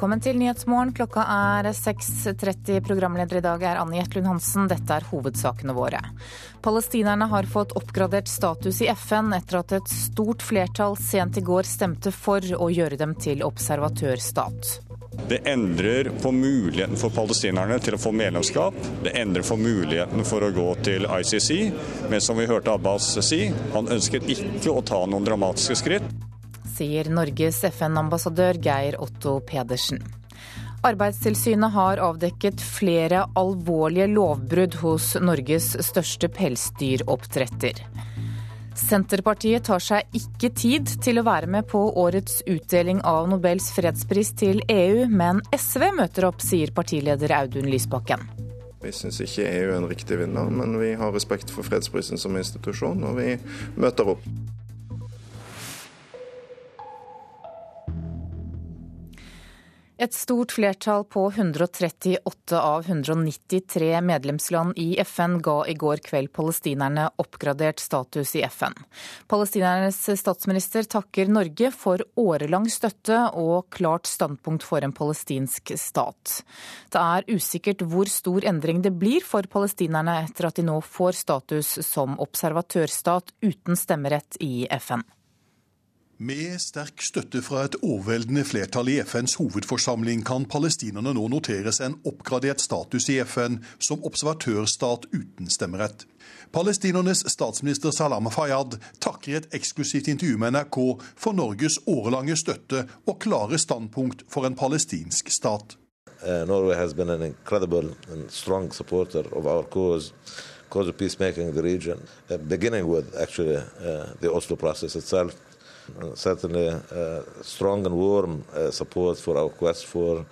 Velkommen til Nyhetsmorgen. Klokka er 6.30. Programleder i dag er Anne Jetlund Hansen. Dette er hovedsakene våre. Palestinerne har fått oppgradert status i FN etter at et stort flertall sent i går stemte for å gjøre dem til observatørstat. Det endrer på muligheten for palestinerne til å få medlemskap. Det endrer på muligheten for å gå til ICC. Men som vi hørte Abbas si, han ønsket ikke å ta noen dramatiske skritt sier Norges FN-ambassadør Geir Otto Pedersen. Arbeidstilsynet har avdekket flere alvorlige lovbrudd hos Norges største pelsdyroppdretter. Senterpartiet tar seg ikke tid til å være med på årets utdeling av Nobels fredspris til EU, men SV møter opp, sier partileder Audun Lysbakken. Vi syns ikke EU er en riktig vinner, men vi har respekt for fredsprisen som institusjon, og vi møter opp. Et stort flertall på 138 av 193 medlemsland i FN ga i går kveld palestinerne oppgradert status i FN. Palestinernes statsminister takker Norge for årelang støtte og klart standpunkt for en palestinsk stat. Det er usikkert hvor stor endring det blir for palestinerne etter at de nå får status som observatørstat uten stemmerett i FN. Med sterk støtte fra et overveldende flertall i FNs hovedforsamling kan palestinerne nå noteres en oppgradert status i FN som observatørstat uten stemmerett. Palestinernes statsminister Salam Fayyad takker i et eksklusivt intervju med NRK for Norges årelange støtte og klare standpunkt for en palestinsk stat. Uh, Norway has been an incredible and strong supporter of our cause, cause of peacemaking in the region, uh, beginning with actually uh, the Oslo process itself. Certainly uh, strong and warm uh, support for our quest for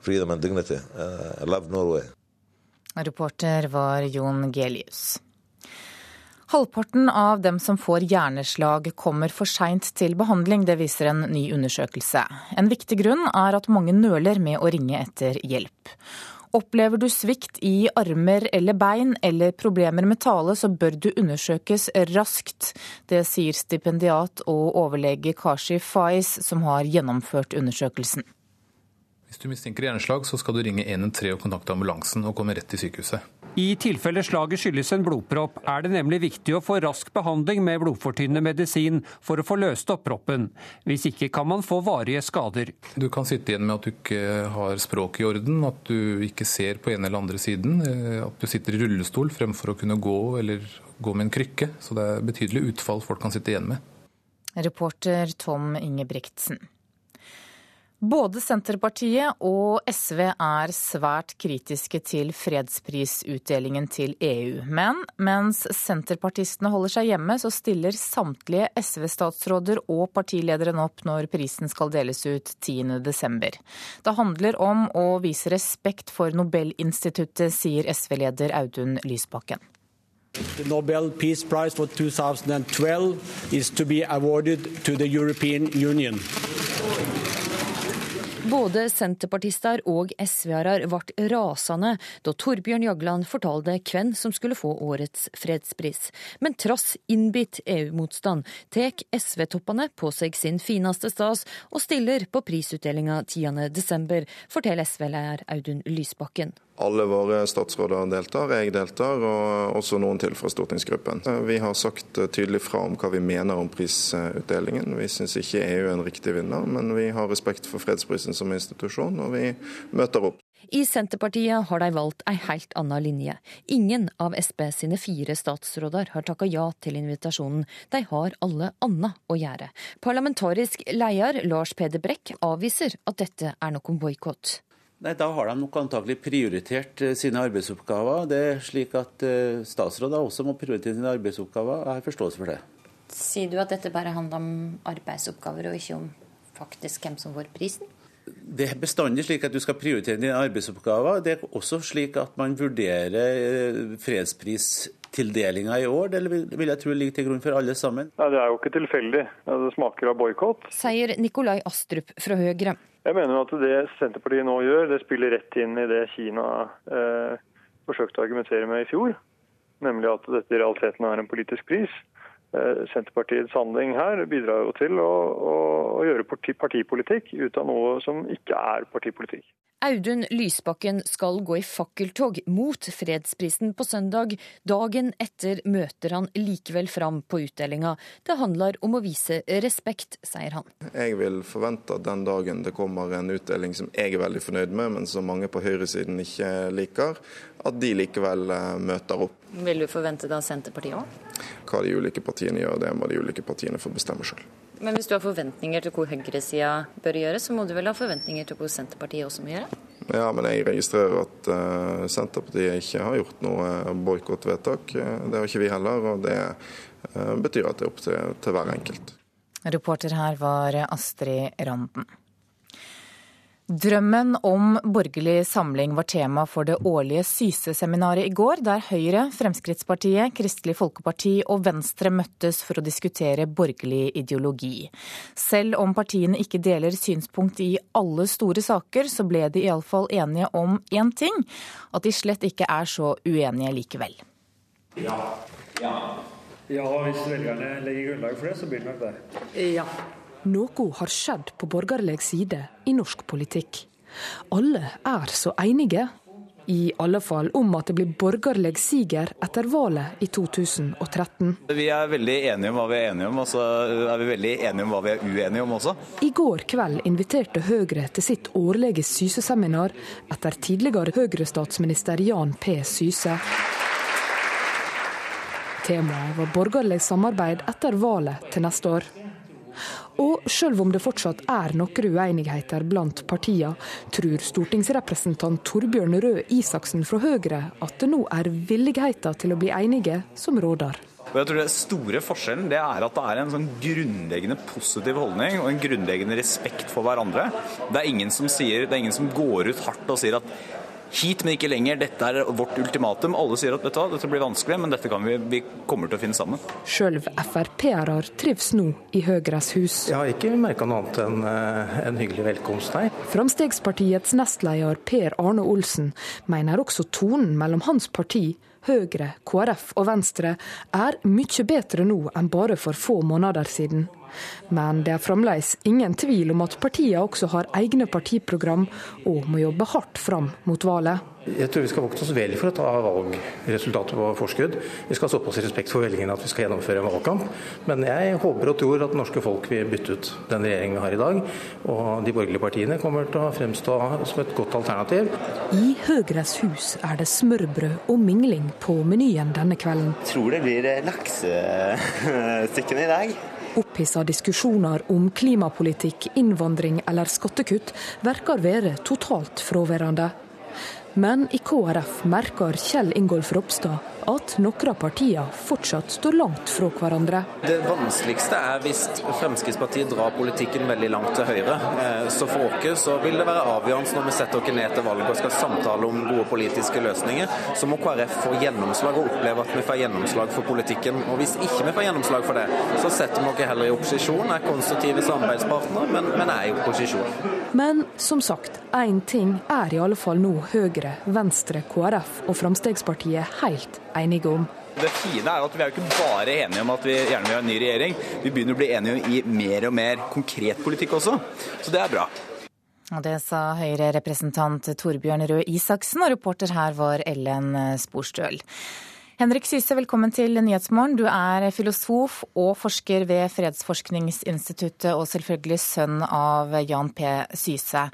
freedom and dignity. Uh, I love Norway. Reporter var Jon Gelius. Halvparten av dem som får hjerneslag kommer for seint til behandling, det viser en ny undersøkelse. En viktig grunn er at mange nøler med å ringe etter hjelp. Opplever du svikt i armer eller bein eller problemer med tale, så bør du undersøkes raskt. Det sier stipendiat og overlege Kashi Faiz, som har gjennomført undersøkelsen. Hvis du mistenker hjerneslag, så skal du ringe 113 og kontakte ambulansen og komme rett til sykehuset. I tilfelle slaget skyldes en blodpropp, er det nemlig viktig å få rask behandling med blodfortynnende medisin for å få løst opp proppen. Hvis ikke kan man få varige skader. Du kan sitte igjen med at du ikke har språket i orden, at du ikke ser på ene eller andre siden, eh, at du sitter i rullestol fremfor å kunne gå eller gå med en krykke. Så det er betydelig utfall folk kan sitte igjen med. Reporter Tom Ingebrigtsen. Både Senterpartiet og SV er svært kritiske til fredsprisutdelingen til EU. Men mens senterpartistene holder seg hjemme, så stiller samtlige SV-statsråder og partilederen opp når prisen skal deles ut 10.12. Det handler om å vise respekt for Nobelinstituttet, sier SV-leder Audun Lysbakken. The Nobel Peace Prize for 2012 is to be awarded to the European Union. Både senterpartister og SV-ere ble rasende da Torbjørn Jagland fortalte hvem som skulle få årets fredspris. Men trass innbitt EU-motstand tar SV-toppene på seg sin fineste stas og stiller på prisutdelinga 10.12., forteller SV-leder Audun Lysbakken. Alle våre statsråder deltar, jeg deltar, og også noen til fra stortingsgruppen. Vi har sagt tydelig fra om hva vi mener om prisutdelingen. Vi syns ikke EU er en riktig vinner, men vi har respekt for fredsprisen som institusjon, og vi møter opp. I Senterpartiet har de valgt ei helt anna linje. Ingen av Sp sine fire statsråder har takka ja til invitasjonen. De har alle anna å gjøre. Parlamentarisk leder Lars Peder Brekk avviser at dette er noen boikott. Nei, Da har de nok antagelig prioritert eh, sine arbeidsoppgaver. Det er slik at eh, Statsråder også må prioritere sine arbeidsoppgaver. Jeg har forståelse for det. Sier du at dette bare handler om arbeidsoppgaver, og ikke om faktisk hvem som får prisen? Det er bestandig slik at du skal prioritere dine arbeidsoppgaver. Det er også slik at man vurderer eh, fredspristildelinga i år. Det vil jeg tro ligger til grunn for alle sammen. Nei, Det er jo ikke tilfeldig. Det smaker av boikott. Sier Nikolai Astrup fra Høyre. Jeg mener at det Senterpartiet nå gjør, det spiller rett inn i det Kina eh, forsøkte å argumentere med i fjor. Nemlig at dette i realiteten er en politisk pris. Senterpartiets handling her bidrar jo til å, å, å gjøre partipolitikk ut av noe som ikke er partipolitikk. Audun Lysbakken skal gå i fakkeltog mot fredsprisen på søndag. Dagen etter møter han likevel fram på utdelinga. Det handler om å vise respekt, sier han. Jeg vil forvente at den dagen det kommer en utdeling som jeg er veldig fornøyd med, men som mange på høyresiden ikke liker, at de likevel eh, møter opp. Vil du forvente det av Senterpartiet òg? Hva de ulike partiene gjør, det må de ulike partiene få bestemme sjøl. Men hvis du har forventninger til hvor høyresida bør gjøre, så må du vel ha forventninger til hvor Senterpartiet også må gjøre? Ja, men jeg registrerer at uh, Senterpartiet ikke har gjort noe boikottvedtak. Det har ikke vi heller, og det uh, betyr at det er opp til, til hver enkelt. Reporter her var Astrid Randen. Drømmen om borgerlig samling var tema for det årlige Syse-seminaret i går, der Høyre, Fremskrittspartiet, Kristelig Folkeparti og Venstre møttes for å diskutere borgerlig ideologi. Selv om partiene ikke deler synspunkt i alle store saker, så ble de iallfall enige om én ting, at de slett ikke er så uenige likevel. Ja. Ja. ja hvis velgerne legger grunnlag for det, så blir det nok det. Ja. Noe har skjedd på borgerlig side i norsk politikk. Alle er så enige, i alle fall om at det blir borgerlig siger etter valget i 2013. Vi er veldig enige om hva vi er enige om, og så er vi veldig enige om hva vi er uenige om også. I går kveld inviterte Høyre til sitt årlige Syse-seminar etter tidligere Høyre-statsminister Jan P. Syse. Temaet var borgerlig samarbeid etter valget til neste år. Og selv om det fortsatt er noen uenigheter blant partiene, tror stortingsrepresentant Torbjørn Røe Isaksen fra Høyre at det nå er villigheten til å bli enige som råder. Og jeg tror det store forskjellen det er at det er en sånn grunnleggende positiv holdning og en grunnleggende respekt for hverandre. Det er ingen som, sier, det er ingen som går ut hardt og sier at hit, men ikke lenger. Dette er vårt ultimatum. Alle sier at dette, dette blir vanskelig, men dette kan vi, vi kommer til å finne sammen. Sjøl Frp-ere trives nå i Høyres hus. Jeg har ikke merka noe annet enn eh, en hyggelig velkomst nei. Framstegspartiets nestleder Per Arne Olsen mener også tonen mellom hans parti Høyre, KrF og Venstre er mye bedre nå enn bare for få måneder siden. Men det er fremdeles ingen tvil om at partiene også har egne partiprogram og må jobbe hardt fram mot valget. Jeg tror vi skal vokte oss vel for å ta valgresultatet på forskudd. Vi skal ha såpass respekt for velgerne at vi skal gjennomføre en valgkamp. Men jeg håper og tror at norske folk vil bytte ut den regjeringen vi har i dag. Og de borgerlige partiene kommer til å fremstå som et godt alternativ. I Høyres hus er det smørbrød og mingling på menyen denne kvelden. Jeg tror det blir laksestykkene i dag. Opphissa diskusjoner om klimapolitikk, innvandring eller skattekutt verker være totalt fraværende. Men i KrF merker Kjell Ingolf Ropstad at noen av partiene fortsatt står langt fra hverandre. Det vanskeligste er hvis Fremskrittspartiet drar politikken veldig langt til høyre. Eh, så for oss så vil det være avgjørende når vi setter oss ned til valget og skal samtale om gode politiske løsninger, så må KrF få gjennomslag og oppleve at vi får gjennomslag for politikken. Og hvis ikke vi får gjennomslag for det, så setter vi oss heller i opposisjon, er konstruktive samarbeidspartnere, men, men er i opposisjon. Men som sagt, én ting er i alle fall nå Høyre, Venstre, KrF og Fremskrittspartiet helt enige om. Det fine er at vi er jo ikke bare enige om at vi gjerne vil ha en ny regjering, vi begynner å bli enige i mer og mer konkret politikk også. Så det er bra. Og Det sa Høyre-representant Torbjørn Røe Isaksen, og reporter her var Ellen Sporstøl. Henrik Syse, velkommen til Nyhetsmorgen. Du er filosof og forsker ved Fredsforskningsinstituttet, og selvfølgelig sønn av Jan P. Syse.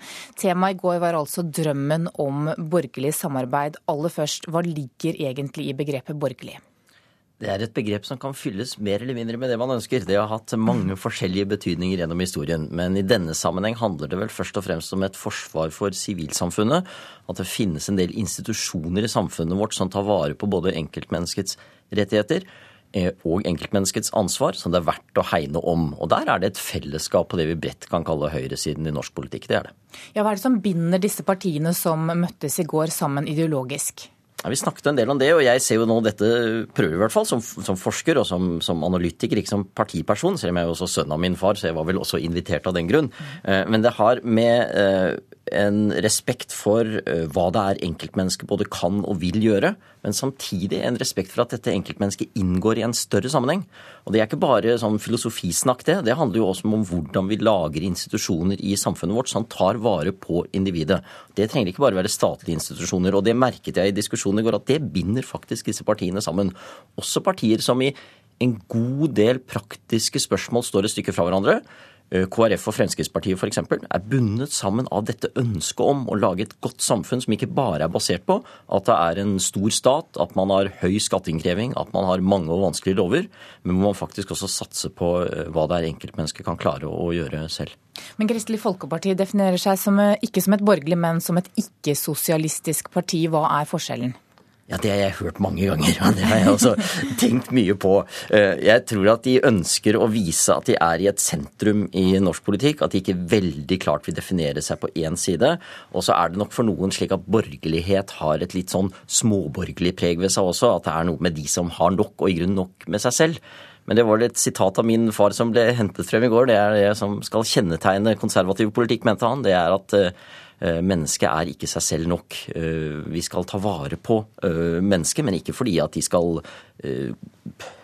Temaet i går var altså drømmen om borgerlig samarbeid. Aller først, hva ligger egentlig i begrepet borgerlig? Det er et begrep som kan fylles mer eller mindre med det man ønsker. Det har hatt mange forskjellige betydninger gjennom historien. Men i denne sammenheng handler det vel først og fremst om et forsvar for sivilsamfunnet. At det finnes en del institusjoner i samfunnet vårt som tar vare på både enkeltmenneskets rettigheter eh, og enkeltmenneskets ansvar, som det er verdt å hegne om. Og der er det et fellesskap på det vi bredt kan kalle høyresiden i norsk politikk. Det er det. Ja, Hva er det som binder disse partiene som møttes i går sammen ideologisk? Ja, vi snakket en del om det, og jeg ser jo nå dette prøver i hvert fall som, som forsker og som, som, analytiker, ikke som partiperson, selv om jeg er jo også sønn av min far, så jeg var vel også invitert av den grunn. Eh, men det har med eh, en respekt for eh, hva det er enkeltmennesket både kan og vil gjøre, men samtidig en respekt for at dette enkeltmennesket inngår i en større sammenheng. Og Det er ikke bare sånn filosofisnakk, det. Det handler jo også om hvordan vi lager institusjoner i samfunnet vårt som tar vare på individet. Det trenger ikke bare være statlige institusjoner. og Det merket jeg i diskusjonen i går, at det binder faktisk disse partiene sammen. Også partier som i en god del praktiske spørsmål står et stykke fra hverandre. Eh, KrF og Fremskrittspartiet f.eks. er bundet sammen av dette ønsket om å lage et godt samfunn som ikke bare er basert på at det er en stor stat, at man har høy skatteinnkreving, at man har mange og vanskelige lover, men hvor man faktisk også satser på eh, hva det er enkeltmennesket kan klare å gjøre selv. Men Kristelig Folkeparti definerer seg som, eh, ikke som et borgerlig, men som et ikke-sosialistisk parti. Hva er forskjellen? Ja, Det har jeg hørt mange ganger, og det har jeg også tenkt mye på. Eh, jeg tror at de ønsker å vise at de er i et sentrum i norsk politikk. At de ikke veldig klart vil definere seg på én side. Og så er det nok for noen slik at borgerlighet har et litt sånn småborgerlig preg ved seg også. At det er noe med de som har nok, og i grunnen nok med seg selv. Men det var et sitat av min far som ble hentet frem i går. Det er det som skal kjennetegne konservativ politikk, mente han. Det er at eh, mennesket er ikke seg selv nok. Eh, vi skal ta vare på eh, mennesket, men ikke fordi at de skal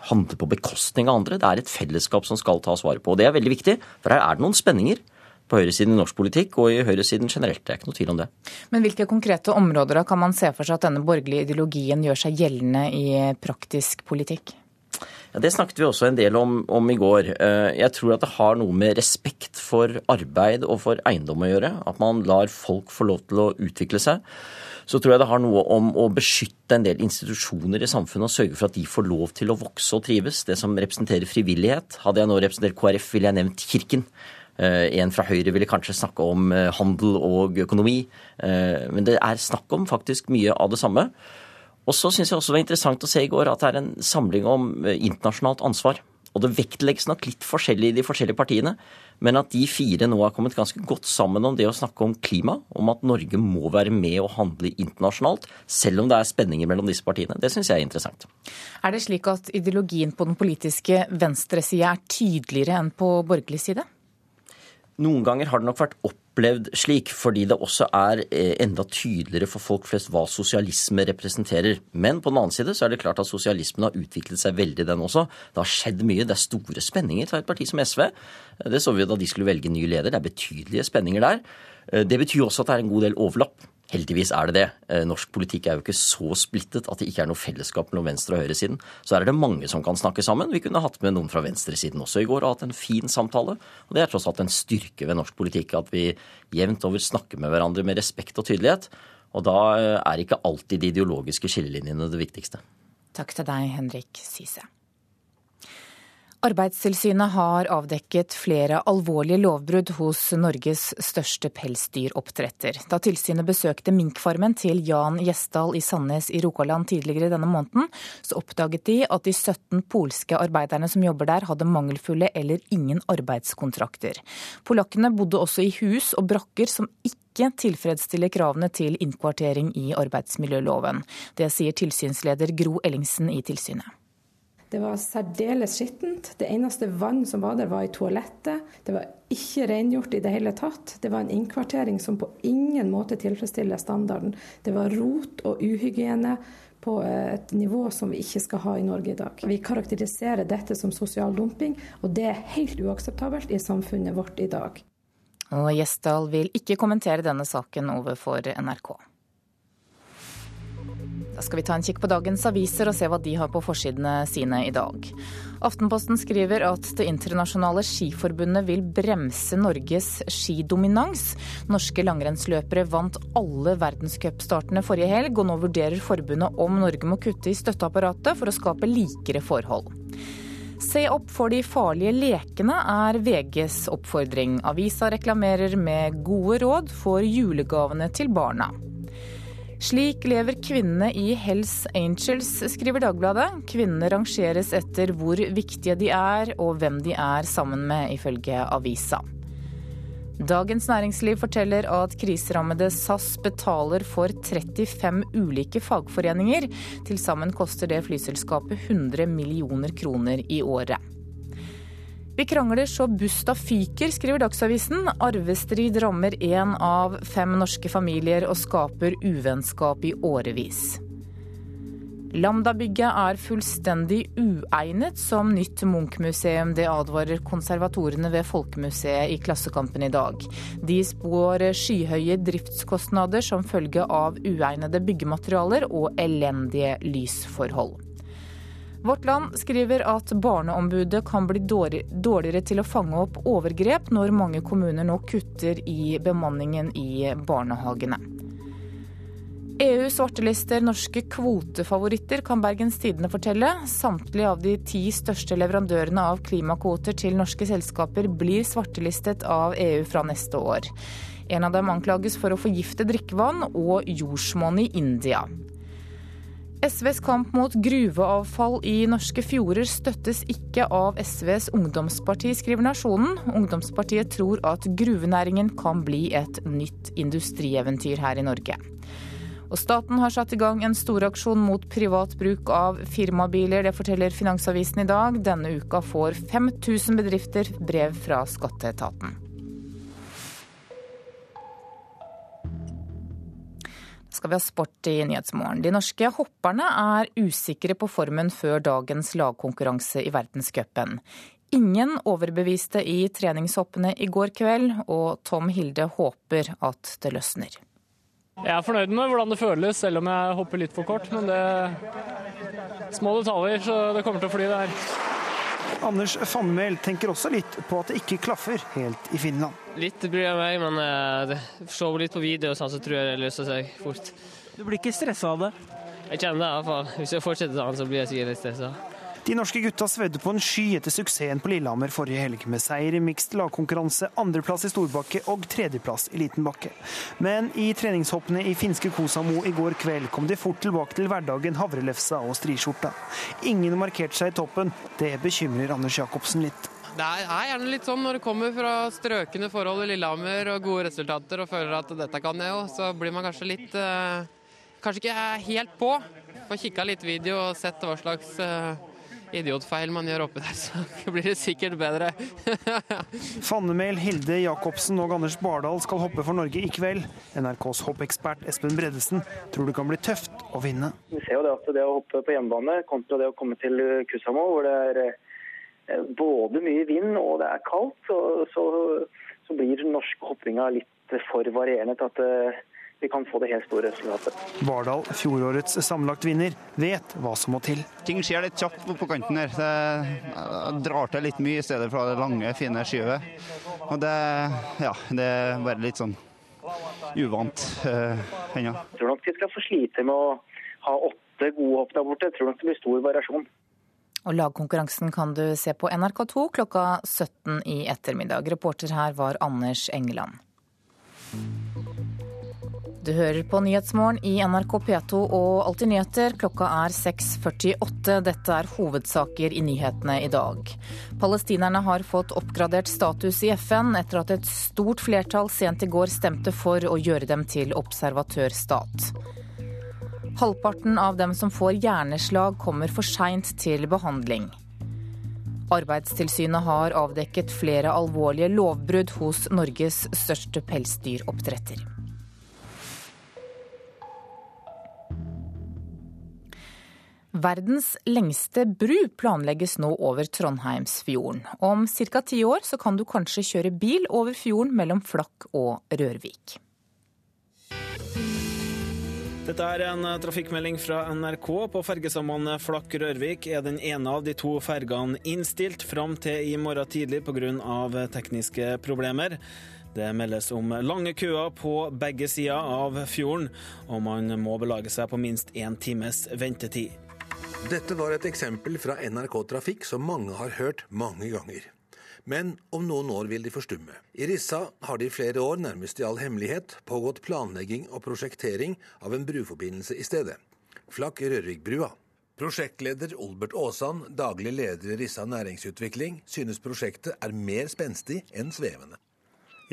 handle på bekostning av andre. Det er et fellesskap som skal tas vare på. Og det er veldig viktig, for her er det noen spenninger på høyresiden i norsk politikk og i høyresiden generelt. Det er ikke noe tvil om det. Men hvilke konkrete områder kan man se for seg at denne borgerlige ideologien gjør seg gjeldende i praktisk politikk? Ja, Det snakket vi også en del om, om, i går. Eh, jeg tror at det har noe med respekt for arbeid og for eiendom å gjøre. At man lar folk få lov til å utvikle seg. Så tror jeg det har noe om å beskytte en del institusjoner i samfunnet og sørge for at de får lov til å vokse og trives. Det som representerer frivillighet. Hadde jeg nå representert KrF, ville jeg nevnt Kirken. Eh, en fra Høyre ville kanskje snakke om eh, handel og økonomi. Men det er snakk om faktisk mye av det samme. Og så syns jeg også det var interessant å se i går at det er en samling om eh, internasjonalt ansvar. Og det vektlegges nok litt forskjellig i de forskjellige partiene, men at de fire nå har kommet ganske godt sammen om det å snakke om klima, om at Norge må være med og handle internasjonalt, selv om det er spenninger mellom disse partiene. Det syns jeg er interessant. Er det slik at ideologien på den politiske venstresida er tydeligere enn på borgerlig side? Noen ganger har det nok vært opp opplevd slik, fordi det også er eh, enda tydeligere for folk flest hva sosialisme representerer. Men på den annen side så er det klart at sosialismen har utviklet seg veldig, den også. Det har skjedd mye. Det er store spenninger til et parti som SV. Det så vi da de skulle velge ny leder. Det er betydelige spenninger der. Eh, det betyr også at det er en god del overlapp. Heldigvis er det det. Eh, norsk politikk er jo ikke så splittet at det ikke er noe fellesskap mellom venstre- og høyresiden. Så er det mange som kan snakke sammen. Vi kunne hatt med noen fra venstresiden også i går og hatt en fin samtale. Og det er tross alt en styrke ved norsk politikk at vi jevnt over snakker med hverandre med respekt og tydelighet. Og da eh, er ikke alltid de ideologiske skillelinjene det viktigste. Takk til deg, Henrik Syse. Arbeidstilsynet har avdekket flere alvorlige lovbrudd hos Norges største pelsdyroppdretter. Da tilsynet besøkte minkfarmen til Jan Gjesdal i Sandnes i Rogaland tidligere denne måneden, så oppdaget de at de 17 polske arbeiderne som jobber der, hadde mangelfulle eller ingen arbeidskontrakter. Polakkene bodde også i hus og brakker som ikke tilfredsstiller kravene til innkvartering i arbeidsmiljøloven. Det sier tilsynsleder Gro Ellingsen i tilsynet. Det var særdeles skittent. Det eneste vann som var der, var i toalettet. Det var ikke rengjort i det hele tatt. Det var en innkvartering som på ingen måte tilfredsstiller standarden. Det var rot og uhygiene på et nivå som vi ikke skal ha i Norge i dag. Vi karakteriserer dette som sosial dumping, og det er helt uakseptabelt i samfunnet vårt i dag. Og Gjesdal vil ikke kommentere denne saken overfor NRK. Da skal vi ta en kikk på dagens aviser og se hva de har på forsidene sine i dag. Aftenposten skriver at Det internasjonale skiforbundet vil bremse Norges skidominans. Norske langrennsløpere vant alle verdenscupstartene forrige helg, og nå vurderer forbundet om Norge må kutte i støtteapparatet for å skape likere forhold. Se opp for de farlige lekene, er VGs oppfordring. Avisa reklamerer med gode råd for julegavene til barna. Slik lever kvinnene i Hells Angels, skriver Dagbladet. Kvinnene rangeres etter hvor viktige de er og hvem de er sammen med, ifølge avisa. Dagens Næringsliv forteller at kriserammede SAS betaler for 35 ulike fagforeninger. Til sammen koster det flyselskapet 100 millioner kroner i året. Vi krangler så busta fyker, skriver Dagsavisen. Arvestrid rammer én av fem norske familier og skaper uvennskap i årevis. Lambda-bygget er fullstendig uegnet som nytt Munch-museum. Det advarer konservatorene ved Folkemuseet i Klassekampen i dag. De spår skyhøye driftskostnader som følge av uegnede byggematerialer og elendige lysforhold. Vårt Land skriver at Barneombudet kan bli dårligere til å fange opp overgrep når mange kommuner nå kutter i bemanningen i barnehagene. EU svartelister norske kvotefavoritter, kan Bergens Tidende fortelle. Samtlige av de ti største leverandørene av klimakvoter til norske selskaper blir svartelistet av EU fra neste år. En av dem anklages for å forgifte drikkevann og jordsmonn i India. SVs kamp mot gruveavfall i norske fjorder støttes ikke av SVs ungdomsparti, skriver Nasjonen. Ungdomspartiet tror at gruvenæringen kan bli et nytt industrieventyr her i Norge. Og staten har satt i gang en storaksjon mot privat bruk av firmabiler. Det forteller Finansavisen i dag. Denne uka får 5000 bedrifter brev fra skatteetaten. Skal vi ha sport i Nyhetsmorgen. De norske hopperne er usikre på formen før dagens lagkonkurranse i verdenscupen. Ingen overbeviste i treningshoppene i går kveld, og Tom Hilde håper at det løsner. Jeg er fornøyd med hvordan det føles, selv om jeg hopper litt for kort. Men det er små detaljer, så det kommer til å fly, det her. Anders Fannmæl tenker også litt på at det ikke klaffer helt i Finland. Litt bryr jeg meg, men eh, ser litt på video, sånn, så tror jeg det løser seg fort. Du blir ikke stressa av det? Jeg kjenner det iallfall. Hvis jeg fortsetter sånn, så blir jeg sikkert litt stressa. De norske gutta svedde på en sky etter suksessen på Lillehammer forrige helg, med seier i mixed lagkonkurranse, andreplass i storbakke og tredjeplass i liten bakke. Men i treningshoppene i finske Kosamo i går kveld kom de fort tilbake til hverdagen havrelefsa og striskjorta. Ingen markerte seg i toppen. Det bekymrer Anders Jacobsen litt. Det er gjerne litt sånn når det kommer fra strøkne forhold i Lillehammer og gode resultater og føler at dette kan jeg jo, så blir man kanskje litt eh, Kanskje ikke helt på. Får kikka litt video og sett hva slags eh, idiotfeil man gjør oppi der, så blir det sikkert bedre. Fannemel, Hilde Jacobsen og Anders Bardal skal hoppe for Norge i kveld. NRKs hoppekspert Espen Bredesen tror det kan bli tøft å vinne. Vi ser jo det at det å hoppe på hjemmebane kontra det å komme til Kusamo, hvor det er eh, både mye vind og det er kaldt, så, så, så blir den norske hoppinga litt for varierende til at eh, vi kan få det helt store resultatet. Vardal, fjorårets sammenlagtvinner, vet hva som må til. Ting skjer litt kjapt på kanten her. Det drar til litt mye i stedet for det lange, fine skyvet. Og det, ja, det er bare litt sånn uvant eh, ennå. Jeg tror nok vi skal få slite med å ha åtte gode hopp der borte. Jeg tror nok det blir stor variasjon. Og Lagkonkurransen kan du se på NRK2 klokka 17 i ettermiddag. Reporter her var Anders Engeland. Du hører på Nyhetsmorgen i NRK P2 og Alltid nyheter. Klokka er 6.48. Dette er hovedsaker i nyhetene i dag. Palestinerne har fått oppgradert status i FN etter at et stort flertall sent i går stemte for å gjøre dem til observatørstat. Halvparten av dem som får hjerneslag, kommer for seint til behandling. Arbeidstilsynet har avdekket flere alvorlige lovbrudd hos Norges største pelsdyroppdretter. Verdens lengste bru planlegges nå over Trondheimsfjorden. Om ca. ti år så kan du kanskje kjøre bil over fjorden mellom Flakk og Rørvik. Dette er en trafikkmelding fra NRK. På fergesambandet Flakk-Rørvik er den ene av de to fergene innstilt fram til i morgen tidlig pga. tekniske problemer. Det meldes om lange køer på begge sider av fjorden, og man må belage seg på minst én times ventetid. Dette var et eksempel fra NRK Trafikk som mange har hørt mange ganger. Men om noen år vil de forstumme. I Rissa har det i flere år, nærmest i all hemmelighet, pågått planlegging og prosjektering av en bruforbindelse i stedet. Flakk Rørvikbrua. Prosjektleder Olbert Aasan, daglig leder i Rissa næringsutvikling, synes prosjektet er mer spenstig enn svevende.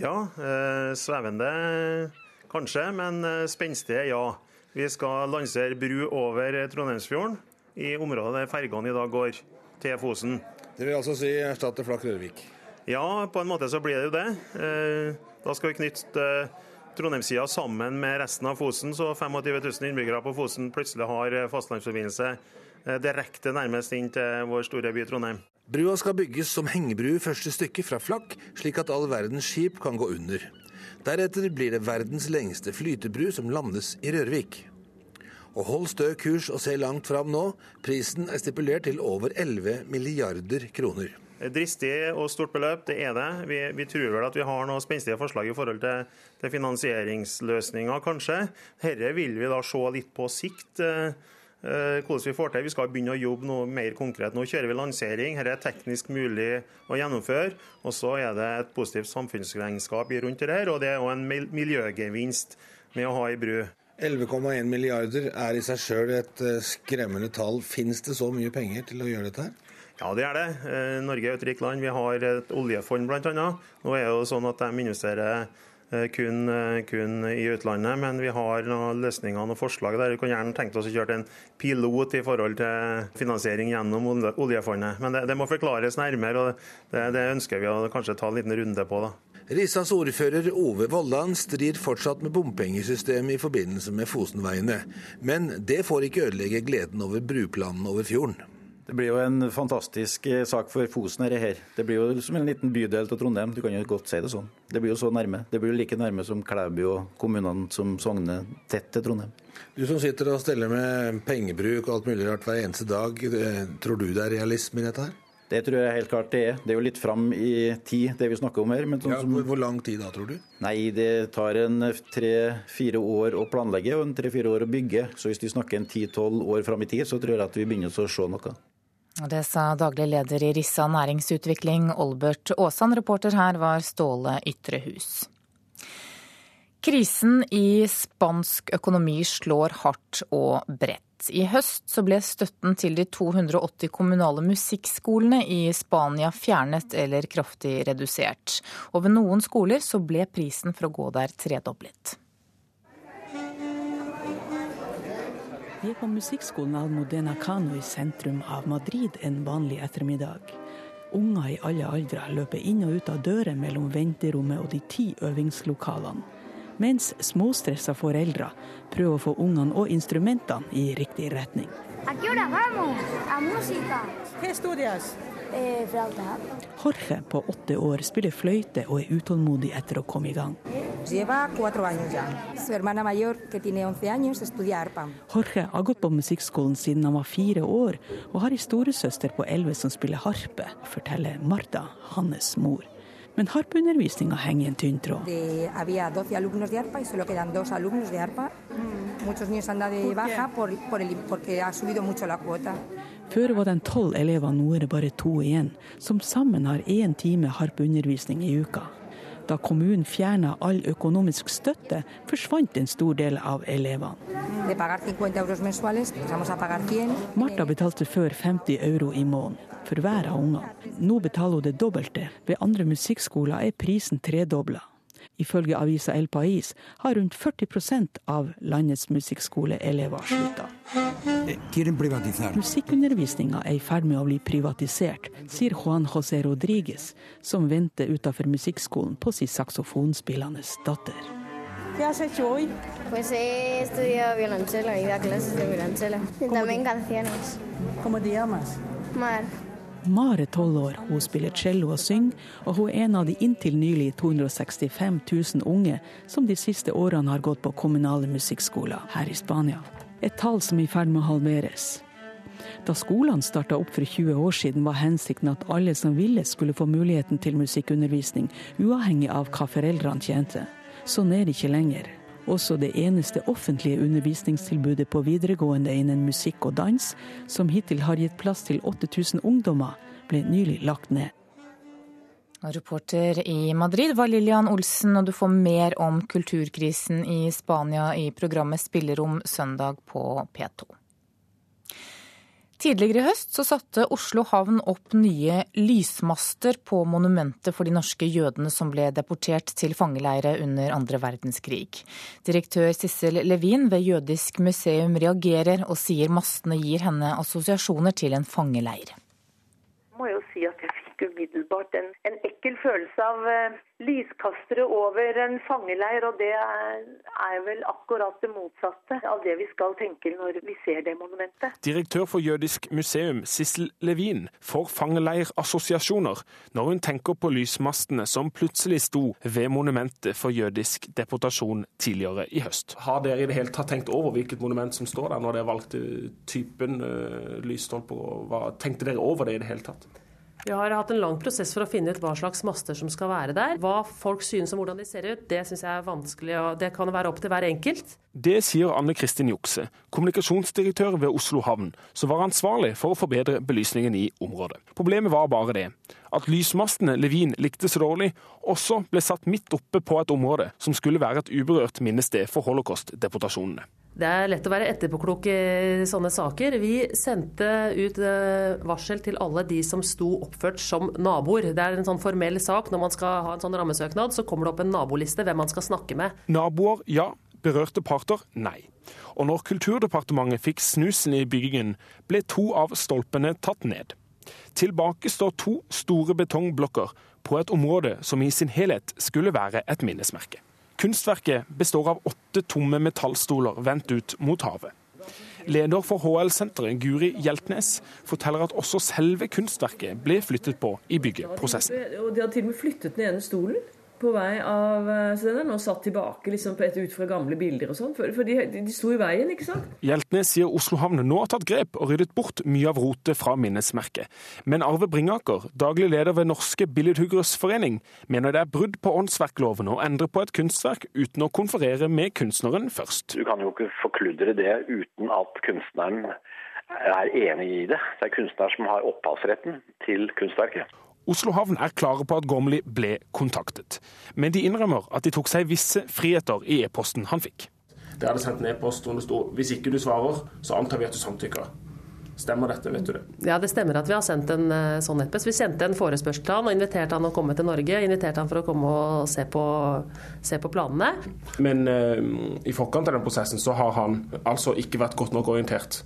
Ja, eh, svevende kanskje, men spenstige ja. Vi skal lansere bru over Trondheimsfjorden i området der fergene i dag går til Fosen. Det vil altså si erstatte Flak Rørvik? Ja, på en måte så blir det jo det. Eh, da skal vi knytte eh, Trondheimssida sammen med resten av Fosen, så 25 000 innbyggere på Fosen plutselig har fastlandsforbindelse direkte nærmest inn til vår store by Trondheim. Brua skal bygges som hengebru første stykke fra Flakk, slik at all verdens skip kan gå under. Deretter blir det verdens lengste flytebru som landes i Rørvik. Og hold stø kurs og se langt fram nå. Prisen er stipulert til over 11 milliarder kroner. Dristig og stort beløp, det er det. Vi, vi, tror vel at vi har noen spenstige forslag i forhold til, til finansieringsløsninger, kanskje. Dette vil vi da se litt på sikt. Eh, Eh, hvordan vi får til. Vi skal begynne å jobbe noe mer konkret. Nå kjører vi lansering. Dette er teknisk mulig å gjennomføre. Og så er det et positivt samfunnsregnskap rundt det her, og det er òg en miljøgevinst med å ha i bru. 11,1 milliarder er i seg sjøl et eh, skremmende tall. Finnes det så mye penger til å gjøre dette her? Ja, det er det. Eh, Norge er et rikt land. Vi har et oljefond bl.a. Nå er det jo sånn at de investerer Eh, kun, kun, i utlandet. Men vi har noen løsninger og forslag der. Vi kan gjerne tenkt oss å kjøre en pilot i forhold til finansiering gjennom oljefondet. Men det, det må forklares nærmere, og det, det, ønsker vi å kanskje ta en liten runde på. da. Rissas ordfører Ove Vollan strir fortsatt med bompengesystemet i forbindelse med Fosenveiene. Men det får ikke ødelegge gleden over bruplanen over fjorden. Det blir jo en fantastisk eh, sak for Fosen her. Det blir jo som en liten bydel til Trondheim, du kan jo godt si det sånn. Det blir jo så nærme. Det blir jo like nærme som Klæbu og kommunene som sogner tett til Trondheim. Du som sitter og steller med pengebruk og alt mulig rart hver eneste dag, eh, tror du det er realisme i dette her? Det tror jeg helt klart det er. Det er jo litt fram i tid, det vi snakker om her. Sånn ja, som... Hvor lang tid da, tror du? Nei, Det tar en tre-fire år å planlegge og en tre-fire år å bygge. Så hvis vi snakker en ti-tolv år fram i tid, så tror jeg at vi begynner å se noe. Det sa daglig leder i Rissa næringsutvikling, Olbert Aasan. Reporter her var Ståle Ytrehus. Krisen i spansk økonomi slår hardt og bredt. I høst så ble støtten til de 280 kommunale musikkskolene i Spania fjernet eller kraftig redusert. Og ved noen skoler så ble prisen for å gå der tredoblet. Vi er på musikkskolen Almodena Cano i sentrum av Madrid en vanlig ettermiddag. Unger i alle aldre løper inn og ut av dører mellom venterommet og de ti øvingslokalene. Mens småstressa foreldre prøver å få ungene og instrumentene i riktig retning. ¿A qué hora vamos? A música. ¿Qué estudias? Eh, Jorge på åtte år spiller fløyte og er utålmodig etter å komme i gang. Jorge har gått på musikkskolen siden han var fire år, og har en storesøster på elleve som spiller harpe, forteller Marta, hans mor. Men harpeundervisninga henger i en tynn tråd. Det había 12 alumnos de arpa y solo quedan dos alumnos de arpa. Muchos niños han dado de baja por, por el, porque ha subido mucho la cuota. Før var det tolv elever, nå er det bare to igjen, som sammen har én time harpeundervisning i uka. Da kommunen fjerna all økonomisk støtte, forsvant en stor del av elevene. Martha betalte før 50 euro i måneden for hver av ungene. Nå betaler hun det dobbelte. Ved andre musikkskoler er prisen tredobla. Ifølge avisa El Pais har rundt 40% av landets musikkskoleelever slutta. Musikkundervisninga er i ferd med å bli privatisert, sier Juan José Rodriges, som venter utafor musikkskolen på sin saksofonspillende datter. Pues he estudiado violonchelo y da clases de violonchelo. Y también canciones. ¿Cómo te llamas? Mar. Mar er tolv år, hun spiller cello og synger, og hun er en av de inntil nylig 265 000 unge som de siste årene har gått på kommunale musikkskoler her i Spania. Et tall som er i ferd med å halveres. Da skolene starta opp for 20 år siden, var hensikten at alle som ville, skulle få muligheten til musikkundervisning, uavhengig av hva foreldrene tjente. Sånn er det ikke lenger. Også det eneste offentlige undervisningstilbudet på videregående innen musikk og dans, som hittil har gitt plass til 8000 ungdommer, ble nylig lagt ned. Reporter i Madrid var Lillian Olsen, og du får mer om kulturkrisen i Spania i programmet Spillerom søndag på P2. Tidligere i høst så satte Oslo havn opp nye lysmaster på monumentet for de norske jødene som ble deportert til fangeleire under andre verdenskrig. Direktør Sissel Levin ved Jødisk museum reagerer og sier mastene gir henne assosiasjoner til en fangeleir. Jeg jo si at umiddelbart en, en ekkel følelse av uh, lyskastere over en fangeleir, og det er, er, vel akkurat det motsatte av det vi skal tenke når vi ser det monumentet. Direktør for Jødisk museum, Sissel Levin, får fangeleirassosiasjoner når hun tenker på lysmastene som plutselig sto ved monumentet for jødisk deportasjon tidligere i høst. Har dere i det hele tatt tenkt over hvilket monument som står der, når dere valgte typen uh, lysstolper? Tenkte dere over det i det hele tatt? Vi har hatt en lang prosess for å finne ut hva slags master som skal være der. Hva folk synes om hvordan de ser ut, det syns jeg er vanskelig, og det kan være opp til hver enkelt. Det sier Anne Kristin Jukse, kommunikasjonsdirektør ved Oslo havn, som var ansvarlig for å forbedre belysningen i området. Problemet var bare det at lysmastene Levin likte så dårlig, også ble satt midt oppe på et område som skulle være et uberørt minnested for holocaust-deportasjonene. Det er lett å være etterpåklok i sånne saker. Vi sendte ut eh, varsel til alle de som sto oppført som naboer. Det er en sånn formell sak. Når man skal ha en sånn rammesøknad, så kommer det opp en naboliste hvem man skal snakke med. Naboer, ja. Berørte parter, nei. Og når Kulturdepartementet fikk snusen i byggingen, ble to av stolpene tatt ned. Tilbake står to store betongblokker på et område som i sin helhet skulle være et minnesmerke. Kunstverket består av åtte tomme metallstoler vendt ut mot havet. Leder for HL-senteret, Guri Hjeltnes, forteller at også selve kunstverket ble flyttet på i byggeprosessen. Og De har til og med flyttet den ene stolen på vei av eh, så den er nå satt tilbake liksom, på ut fra gamle bilder og sånn, for, for de, de, sto i veien, ikke sant? Hjeltnes sier Oslo havn nå har tatt grep og ryddet bort mye av rotet fra minnesmerket. Men Arve Bringaker, daglig leder ved Norske Billedhuggeres Forening, mener det er brudd på åndsverkloven å endre på et kunstverk uten å konferere med kunstneren først. Du kan jo ikke forkludre det uten at kunstneren er enig i det. Det er kunstner som har opphavsretten til kunstverket. Oslo havn er klare på at Gormli ble kontaktet, men de innrømmer at de tok seg visse friheter i e-posten han fikk. Det hadde sendt en e-post hvor det sto hvis ikke du svarer, så antar vi at du samtykker. Stemmer dette, vet du det? Ja, det stemmer at vi har sendt en uh, sånn e-post. Vi sendte en forespørsel til han og inviterte han å komme til Norge. Inviterte han for å komme og se på, se på planene. Men uh, i forkant av den prosessen så har han altså ikke vært godt nok orientert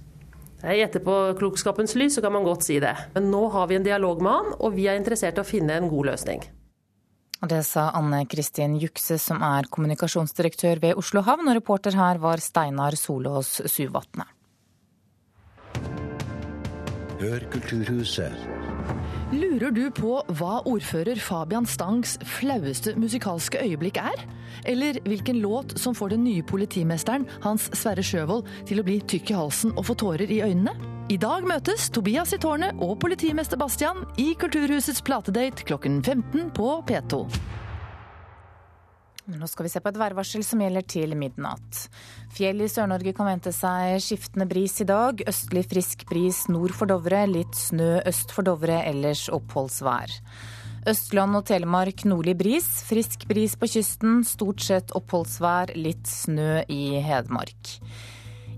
i etterpåklokskapens lys så kan man godt si det. Men nå har vi en dialog med han, og vi er interessert i å finne en god løsning. Det sa Anne Kristin Jukse, som er kommunikasjonsdirektør ved Oslo havn, og reporter her var Steinar Solås Suvatne. Hør Kulturhuset Lurer du på hva ordfører Fabian Stangs flaueste musikalske øyeblikk er? Eller hvilken låt som får den nye politimesteren, Hans Sverre Sjøvold, til å bli tykk i halsen og få tårer i øynene? I dag møtes Tobias i tårnet og politimester Bastian i Kulturhusets platedate klokken 15 på P2. Nå skal vi se på et værvarsel som gjelder til midnatt. Fjell i Sør-Norge kan vente seg skiftende bris i dag. Østlig frisk bris nord for Dovre, litt snø øst for Dovre, ellers oppholdsvær. Østland og Telemark nordlig bris, frisk bris på kysten, stort sett oppholdsvær, litt snø i Hedmark.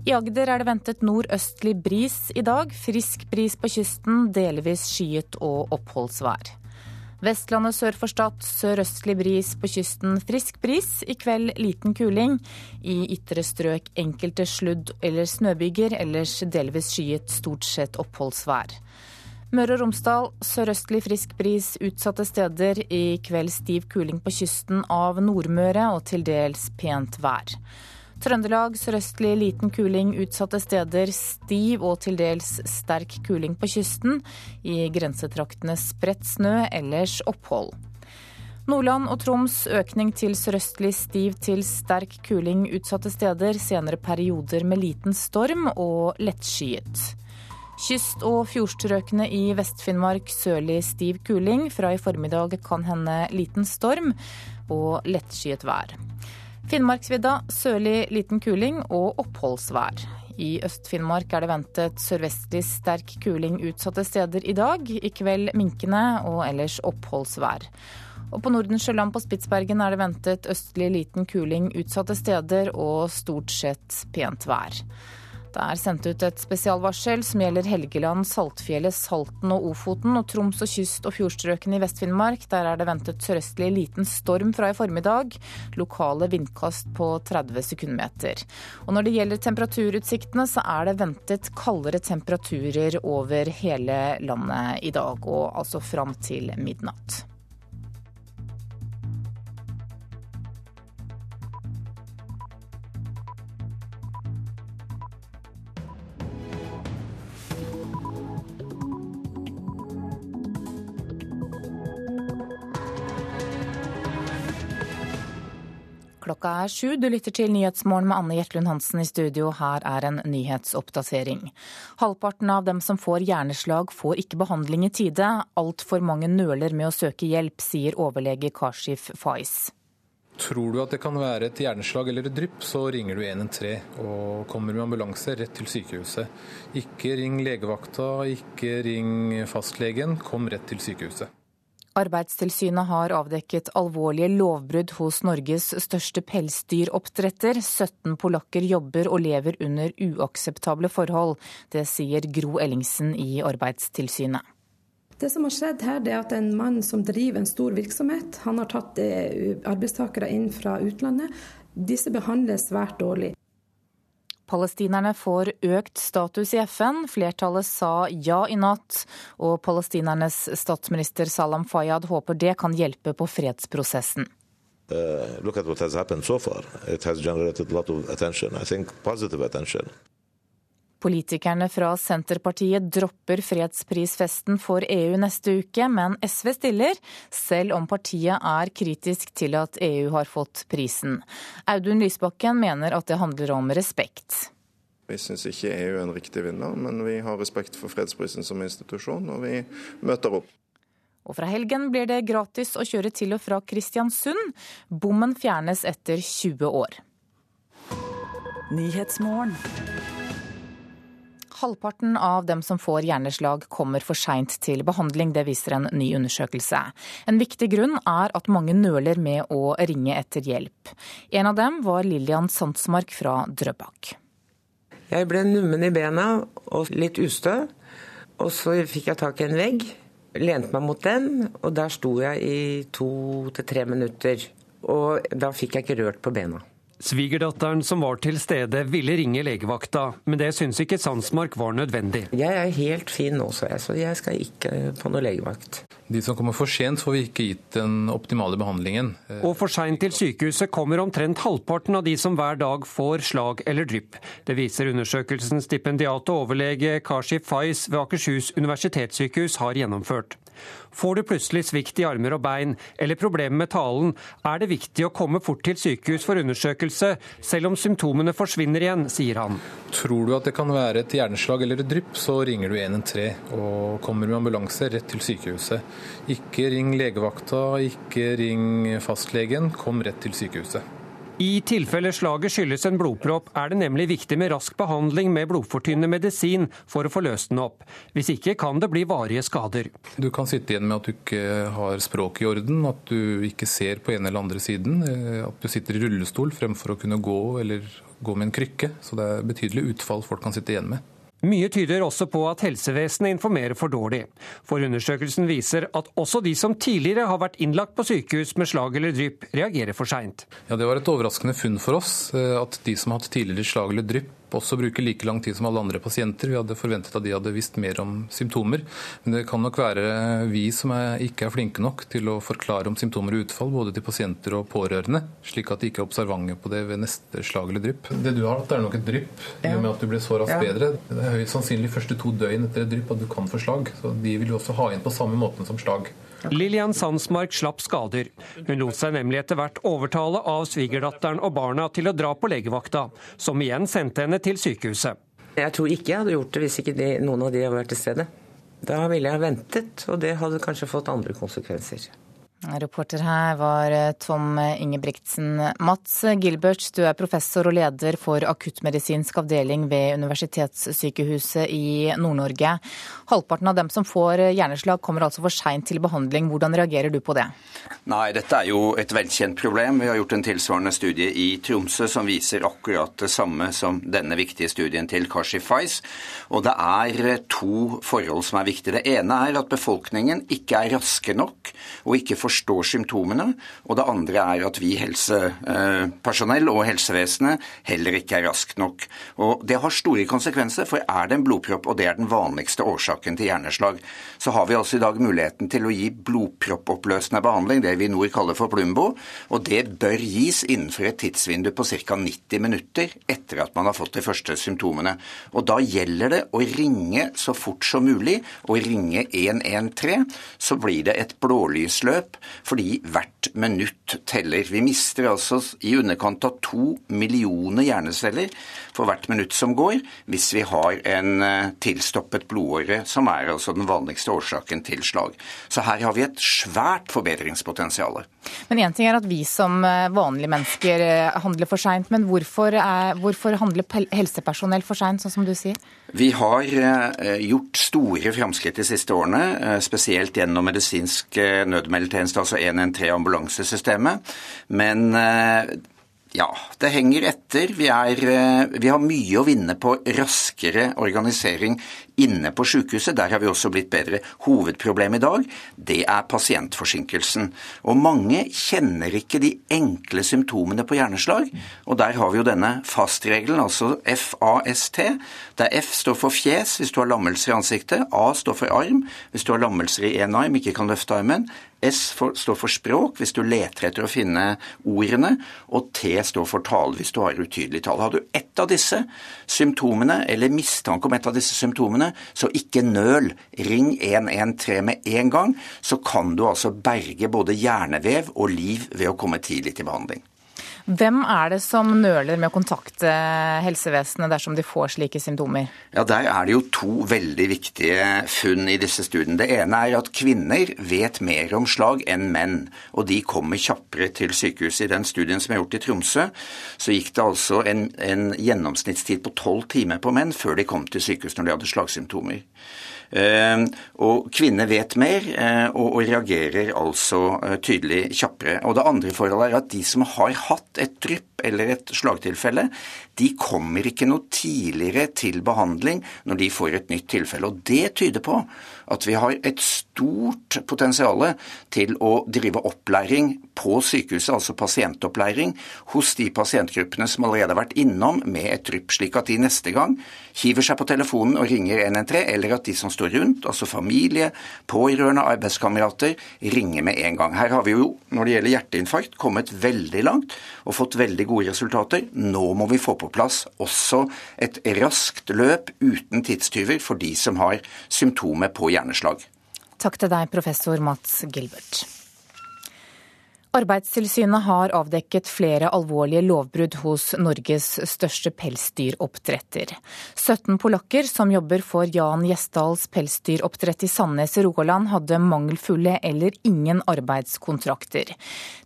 I Agder er det ventet nordøstlig bris i dag, frisk bris på kysten, delvis skyet og oppholdsvær. Vestlandet sør for Stad sørøstlig bris på kysten, frisk bris. I kveld liten kuling. I ytre strøk enkelte sludd- eller snøbyger, ellers delvis skyet, stort sett oppholdsvær. Møre og Romsdal sørøstlig frisk bris utsatte steder. I kveld stiv kuling på kysten av Nordmøre og til dels pent vær. Trøndelag sørøstlig liten kuling utsatte steder. Stiv og til dels sterk kuling på kysten. I grensetraktene spredt snø, ellers opphold. Nordland og Troms økning til sørøstlig stiv til sterk kuling utsatte steder. Senere perioder med liten storm og lettskyet. Kyst- og fjordstrøkene i Vest-Finnmark sørlig stiv kuling. Fra i formiddag kan hende liten storm og lettskyet vær. Finnmarksvidda sørlig liten kuling og oppholdsvær. I Øst-Finnmark er det ventet sørvestlig sterk kuling utsatte steder i dag. I kveld minkende og ellers oppholdsvær. Og på Nordensjøland på Spitsbergen er det ventet østlig liten kuling utsatte steder og stort sett pent vær. Det er sendt ut et spesialvarsel som gjelder Helgeland, Saltfjellet, Salten og Ofoten og Troms og kyst- og fjordstrøkene i Vest-Finnmark. Der er det ventet sørøstlig liten storm fra i formiddag. Lokale vindkast på 30 sekundmeter. Og når det gjelder temperaturutsiktene, så er det ventet kaldere temperaturer over hele landet i dag, og altså fram til midnatt. Klokka er sju. Du lytter til Nyhetsmorgen med Anne Jetlund Hansen i studio. Her er en nyhetsoppdatering. Halvparten av dem som får hjerneslag, får ikke behandling i tide. Altfor mange nøler med å søke hjelp, sier overlege Kashif Faiz. Tror du at det kan være et hjerneslag eller et drypp, så ringer du 113 og kommer med ambulanse rett til sykehuset. Ikke ring legevakta, ikke ring fastlegen, kom rett til sykehuset. Arbeidstilsynet har avdekket alvorlige lovbrudd hos Norges største pelsdyroppdretter. 17 polakker jobber og lever under uakseptable forhold. Det sier Gro Ellingsen i Arbeidstilsynet. Det som har skjedd her, er at en mann som driver en stor virksomhet, han har tatt eh, arbeidstakere inn fra utlandet. Disse behandles svært dårlig. Palestinerne får økt status i FN. Flertallet sa ja i natt, og palestinernes statsminister Salam Fayyad håper det kan hjelpe på fredsprosessen. Uh, look at what has happened far. It has generated a lot of attention. I think. Politikerne fra Senterpartiet dropper fredsprisfesten for EU neste uke, men SV stiller, selv om partiet er kritisk til at EU har fått prisen. Audun Lysbakken mener at det handler om respekt. Vi syns ikke EU er en riktig vinner, men vi har respekt for fredsprisen som institusjon, og vi møter opp. Og fra helgen blir det gratis å kjøre til og fra Kristiansund. Bommen fjernes etter 20 år. Halvparten av dem som får hjerneslag kommer for seint til behandling, det viser en ny undersøkelse. En viktig grunn er at mange nøler med å ringe etter hjelp. En av dem var Lillian Sandsmark fra Drøbak. Jeg ble nummen i bena og litt ustø, og så fikk jeg tak i en vegg. Lente meg mot den, og der sto jeg i to til tre minutter. Og da fikk jeg ikke rørt på bena. Svigerdatteren som var til stede, ville ringe legevakta, men det syns ikke Sandsmark var nødvendig. Jeg er helt fin nå, så jeg, så jeg skal ikke på noe legevakt. De som kommer for sent, får vi ikke gitt den optimale behandlingen. Og for seint til sykehuset kommer omtrent halvparten av de som hver dag får slag eller drypp. Det viser undersøkelsen stipendiat og overlege Kashi Faiz ved Akershus universitetssykehus har gjennomført. Får du plutselig svikt i armer og bein eller problemer med talen, er det viktig å komme fort til sykehus for undersøkelse, selv om symptomene forsvinner igjen, sier han. Tror du at det kan være et hjerneslag eller et drypp, så ringer du 113 og kommer med ambulanse rett til sykehuset. Ikke ring legevakta, ikke ring fastlegen, kom rett til sykehuset. I tilfelle slaget skyldes en blodpropp, er det nemlig viktig med rask behandling med blodfortynnende medisin for å få løst den opp. Hvis ikke kan det bli varige skader. Du kan sitte igjen med at du ikke har språket i orden, at du ikke ser på ene eller andre siden, eh, at du sitter i rullestol fremfor å kunne gå eller gå med en krykke. Så det er betydelig utfall folk kan sitte igjen med. Mye tyder også på at helsevesenet informerer for dårlig. For undersøkelsen viser at også de som tidligere har vært innlagt på sykehus med slag eller drypp, reagerer for seint. Ja, det var et overraskende funn for oss eh, at de som har hatt tidligere slag eller drypp, også bruker like lang tid som alle andre pasienter. Vi hadde forventet at de hadde visst mer om symptomer. Men det kan nok være vi som er, ikke er flinke nok til å forklare om symptomer og utfall, både til pasienter og pårørende, slik at de ikke er observante på det ved neste slag eller drypp. Det du har hatt, er nok et drypp, i og med at du ble så raskt ja. bedre. Det er høyst sannsynlig første to døgn etter et drypp at du kan få slag. Så de vil jo også ha inn på samme måten som slag. Lillian Sandsmark slapp skader. Hun lot seg nemlig etter hvert overtale av svigerdatteren og barna til å dra på legevakta, som igjen sendte henne til sykehuset. Jeg tror ikke jeg hadde gjort det hvis ikke de, noen av de hadde vært til stede. Da ville jeg ventet, og det hadde kanskje fått andre konsekvenser. Reporter her var eh, Tom Ingebrigtsen. Mats Gilbert, du er professor og leder for akuttmedisinsk avdeling ved Universitetssykehuset i Nord-Norge. Halvparten av dem som får hjerneslag kommer altså for seint til behandling. Hvordan reagerer du på det? Nei, dette er jo et velkjent problem. Vi har gjort en tilsvarende studie i Tromsø som viser akkurat det samme som denne viktige studien til Kashi Fais. Og det er to forhold som er viktige. Det ene er at befolkningen ikke er raske nok og ikke får forstår symptomene. Og det andre er at vi helsepersonell og helsevesenet heller ikke er raskt nok. Og Det har store konsekvenser, for er det en blodpropp, og det er den vanligste årsaken til hjerneslag, så har vi altså i dag muligheten til å gi blodproppoppløsende behandling, det vi i nord kaller for Plumbo. Og det bør gis innenfor et tidsvindu på ca. 90 minutter etter at man har fått de første symptomene. Og da gjelder det å ringe så fort som mulig, og ringe 113. Så blir det et blålysløp fordi hvert minutt teller. Vi mister altså i underkant av to millioner hjerneceller for hvert minutt som går, hvis vi har en eh, tilstoppet blodåre, som er altså den vanligste årsaken til slag. Så her har vi et svært forbedringspotensial. Men én ting er at vi som eh, vanlige mennesker eh, handler for seint, men hvorfor, er, hvorfor handler helsepersonell for seint, sånn som du sier? Vi har gjort store framskritt de siste årene, spesielt gjennom medisinsk nødmeldetjeneste, altså 113 ambulansesystemet. Men ja, det henger etter. Vi, er, vi, har mye å vinne på raskere organisering inne på sykehuset. Der har vi også blitt bedre. Hovedproblemet i dag, det er pasientforsinkelsen. Og mange kjenner ikke de enkle symptomene på hjerneslag. Og der har vi jo denne fastregelen, altså FAST, der F står for fjes hvis du har lammelser i ansiktet, A står for arm hvis du har lammelser i én arm, ikke kan løfte armen, S for, står for språk hvis du leter etter å finne ordene, og T står for tale hvis du har utydelig tale. Har du ett av disse symptomene, eller mistanke om et av disse symptomene, så ikke nøl. Ring 113 med en gang, så kan du altså berge både hjernevev og liv ved å komme tidlig til behandling. Hvem er det som nøler med å kontakte helsevesenet dersom de får slike symptomer? Ja, Der er det jo to veldig viktige funn i disse studiene. Det ene er at kvinner vet mer om slag enn menn, og de kommer kjappere til sykehuset. I den studien som er gjort i Tromsø, så gikk det altså en, en gjennomsnittstid på tolv timer på menn før de kom til sykehus når de hadde slagsymptomer. Ehm, og kvinner vet mer eh, og reagerer altså eh, tydelig kjappere. Og det andre forholdet er at de som har hatt et drypp eller et slagtilfelle, de kommer ikke noe tidligere til behandling når de får et nytt tilfelle. Og det tyder på at vi har et stort potensial til å drive opplæring på sykehuset, altså pasientopplæring, hos de pasientgruppene som allerede har vært innom med et drypp, slik at de neste gang hiver seg på telefonen og ringer 113, eller at de som står rundt, altså familie, pårørende, arbeidskamerater, ringer med en gang. Her har vi jo, når det gjelder hjerteinfarkt, kommet veldig langt og fått veldig gode resultater. Nå må vi få på plass også et raskt løp uten tidstyver for de som har symptomer på hjerneslag. Takk til deg, professor Mats Gilbert. Arbeidstilsynet har avdekket flere alvorlige lovbrudd hos Norges største pelsdyroppdretter. 17 polakker som jobber for Jan Gjesdals pelsdyroppdrett i Sandnes i Rogaland, hadde mangelfulle eller ingen arbeidskontrakter.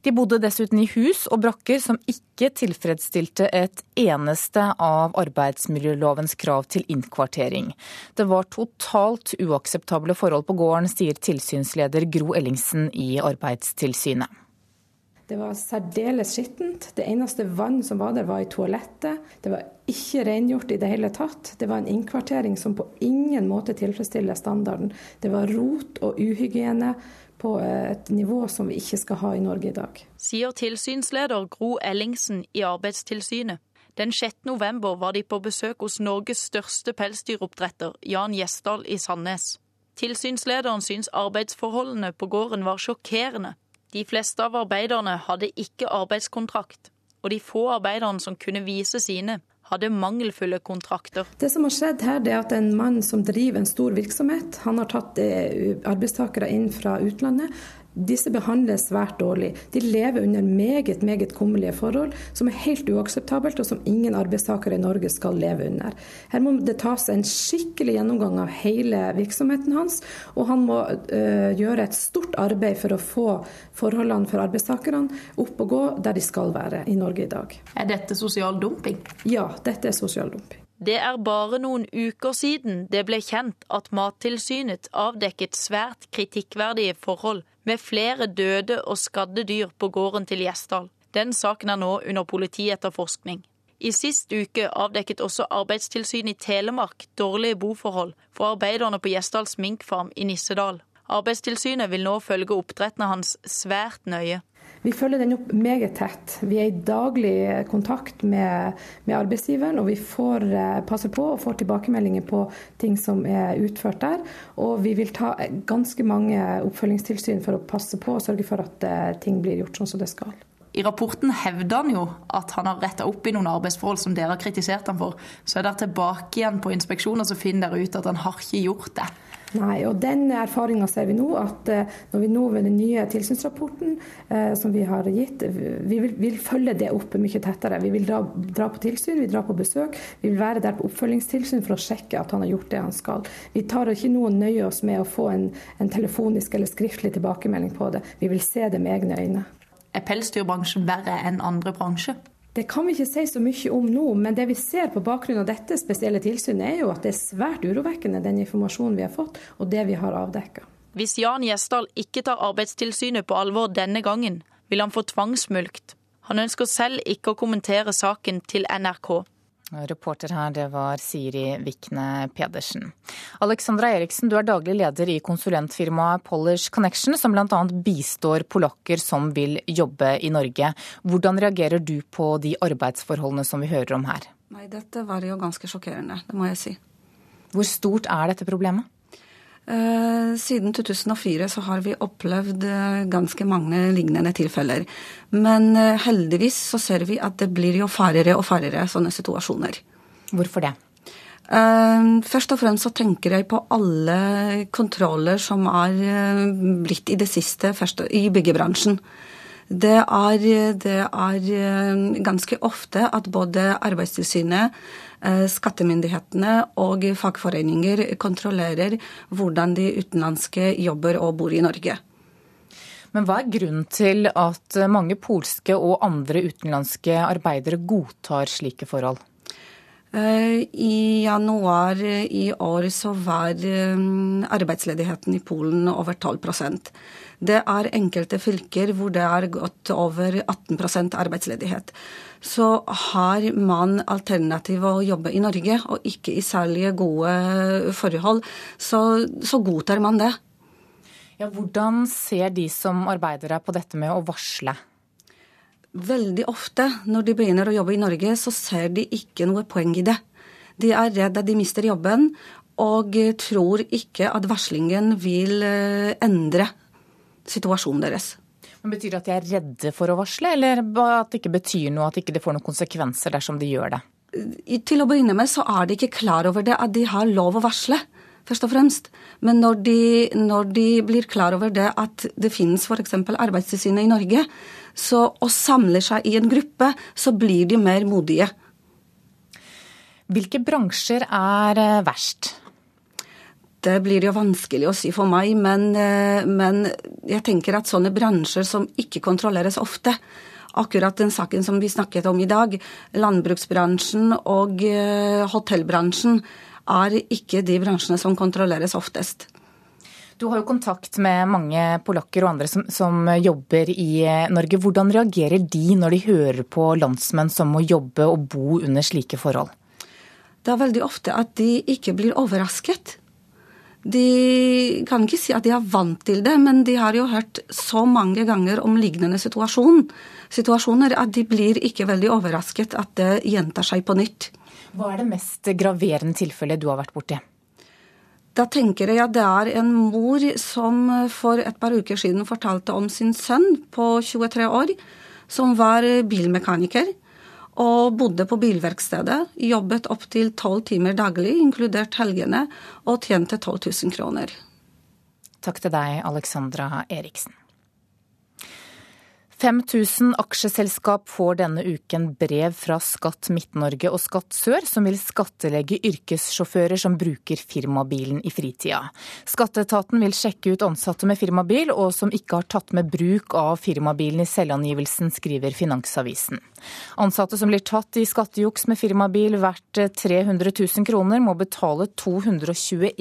De bodde dessuten i hus og brakker som ikke tilfredsstilte et eneste av arbeidsmiljølovens krav til innkvartering. Det var totalt uakseptable forhold på gården, sier tilsynsleder Gro Ellingsen i Arbeidstilsynet. Det var særdeles skittent. Det eneste vann som var der, var i toalettet. Det var ikke rengjort i det hele tatt. Det var en innkvartering som på ingen måte tilfredsstiller standarden. Det var rot og uhygiene på et nivå som vi ikke skal ha i Norge i dag. Sier tilsynsleder Gro Ellingsen i Arbeidstilsynet. Den 6. november var de på besøk hos Norges største pelsdyroppdretter, Jan Gjesdal i Sandnes. Tilsynslederen syns arbeidsforholdene på gården var sjokkerende de fleste av arbeiderne hadde ikke arbeidskontrakt, og de få arbeiderne som kunne vise sine, hadde mangelfulle kontrakter. Det som har skjedd her, er at en mann som driver en stor virksomhet, han har tatt eh, arbeidstakere inn fra utlandet Disse behandles svært dårlig. De lever under meget meget kummerlige forhold, som er helt uakseptabelt, og som ingen arbeidstakere i Norge skal leve under. Her må det tas en skikkelig gjennomgang av hele virksomheten hans, og han må øh, gjøre et stort arbeid for å få forholdene for arbeidstakerne opp og gå der de skal være i Norge i dag. Er dette sosial dumping? Ja, dette er sosial dumping. Det er bare noen uker siden det ble kjent at Mattilsynet avdekket svært kritikkverdige forhold med flere døde og skadde dyr på gården til Gjesdal. Den saken er nå under politietterforskning. I sist uke avdekket også Arbeidstilsynet i Telemark dårlige boforhold for arbeiderne på Gjesdals minkfarm i Nissedal. Arbeidstilsynet vil nå følge oppdrettene hans svært nøye. Vi følger den opp meget tett. Vi er i daglig kontakt med, med arbeidsgiveren, og vi får passer på og får tilbakemeldinger på ting som er utført der. Og vi vil ta ganske mange oppfølgingstilsyn for å passe på og sørge for at eh, ting blir gjort sånn som det skal. I rapporten hevder han jo at han har retta opp i noen arbeidsforhold som dere har kritisert ham for. Så er dere tilbake igjen på inspeksjoner, så finner dere ut at han har ikke gjort det. Nei, og den erfaringa ser vi nå, at eh, når vi nå ved den nye tilsynsrapporten eh, som vi har gitt, vi vil, vil, følge det opp mye tettere. Vi vil dra, dra, på tilsyn, vi drar på besøk. Vi vil være der på oppfølgingstilsyn for å sjekke at han har gjort det han skal. Vi tar ikke noe nøye oss med å få en, en telefonisk eller skriftlig tilbakemelding på det. Vi vil se det med egne øyne. Er pelsdyrbransjen verre enn andre bransjer? Det kan vi ikke si så mye om nå, men det vi ser på bakgrunn av dette spesielle tilsynet, er jo at det er svært urovekkende den informasjonen vi har fått, og det vi har avdekka. Hvis Jan Gjesdal ikke tar Arbeidstilsynet på alvor denne gangen, vil han få tvangsmulkt. Han ønsker selv ikke å kommentere saken til NRK. Reporter her, det var Siri Vikne Pedersen. Alexandra Eriksen, du er daglig leder i konsulentfirmaet Polish Connection, som bl.a. bistår polakker som vil jobbe i Norge. Hvordan reagerer du på de arbeidsforholdene som vi hører om her? Nei, Dette var jo ganske sjokkerende, det må jeg si. Hvor stort er dette problemet? Eh, siden 2004 så har vi opplevd eh, ganske mange lignende tilfeller. Men eh, heldigvis så ser vi at det blir jo færre og færre sånne situasjoner. Hvorfor det? Først og fremst så tenker jeg på alle kontroller som er blitt i det siste i byggebransjen. Det er, det er ganske ofte at både Arbeidstilsynet skattemyndighetene og fagforeninger kontrollerer hvordan de utenlandske jobber og bor i Norge. Men hva er grunnen til at mange polske og andre utenlandske arbeidere godtar slike forhold? Eh, I januar i år så var eh, arbeidsledigheten i Polen over 12% Det er enkelte fylker hvor det er gått over 18% arbeidsledighet så har man alternativ å jobbe i Norge, og ikke i særlig gode forhold, så, så godtar man det. Ja, hvordan ser de som arbeider her på dette med å varsle? Veldig ofte når de begynner å jobbe i Norge, så ser de ikke noe poeng i det. De er redd at de mister jobben, og tror ikke at varslingen vil eh, endre situasjonen deres. Men Betyr det at de er redde for å varsle, eller at det ikke betyr noe, at det ikke får noen konsekvenser dersom de gjør det? Til å begynne med så er de ikke klar over det, at de har lov å varsle. Først og fremst. Men når de, når de blir klar over det at det finnes f.eks. Arbeidstilsynet i Norge, så, og samler seg i en gruppe, så blir de mer modige. Hvilke bransjer er eh, verst? Det blir jo vanskelig å si for meg, men, eh, men jeg tenker at sånne bransjer som ikke kontrolleres ofte, akkurat den saken som vi snakket om i dag, landbruksbransjen og eh, hotellbransjen, er ikke de bransjene som kontrolleres oftest. Du har jo kontakt med mange polakker og andre som, som, jobber i eh, Norge. Hvordan reagerer de når de hører på landsmenn som må jobbe og bo under slike forhold? Det er veldig ofte at de ikke blir overrasket. De kan ikke si at de er vant til det, men de har jo hørt så mange ganger om lignende situasjon, situasjoner at de blir ikke veldig overrasket at det gjentar seg på nytt. Hva er det mest graverende tilfellet du har vært borti? Da tenker jeg at det er en mor som for et par uker siden fortalte om sin sønn på 23 år, som var bilmekaniker og bodde på bilverkstedet. Jobbet opptil tolv timer daglig, inkludert helgene, og tjente 12 000 kroner. Takk til deg, Alexandra Eriksen. 5000 aksjeselskap får denne uken brev fra Skatt Midt-Norge og Skatt Sør, som vil skattlegge yrkessjåfører som bruker firmabilen i fritida. Skatteetaten vil sjekke ut ansatte med firmabil og som ikke har tatt med bruk av firmabilen i selvangivelsen, skriver Finansavisen. Ansatte som blir tatt i skattejuks med firmabil verdt 300 000 kroner, må betale 221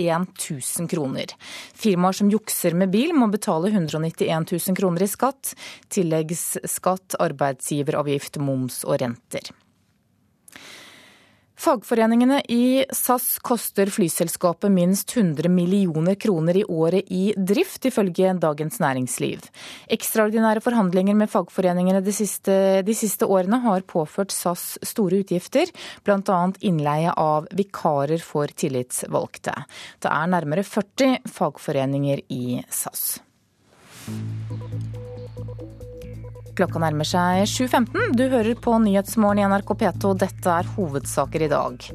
000 kroner. Firmaer som jukser med bil, må betale 191 000 kroner i skatt. Tilleggsskatt, arbeidsgiveravgift, moms og renter. Fagforeningene i SAS koster flyselskapet minst 100 millioner kroner i året i drift, ifølge Dagens Næringsliv. Ekstraordinære forhandlinger med fagforeningene de siste, de siste årene har påført SAS store utgifter, bl.a. innleie av vikarer for tillitsvalgte. Det er nærmere 40 fagforeninger i SAS. Klokka nærmer seg 7.15. Du hører på Nyhetsmorgen i NRK P2. Dette er hovedsaker i dag.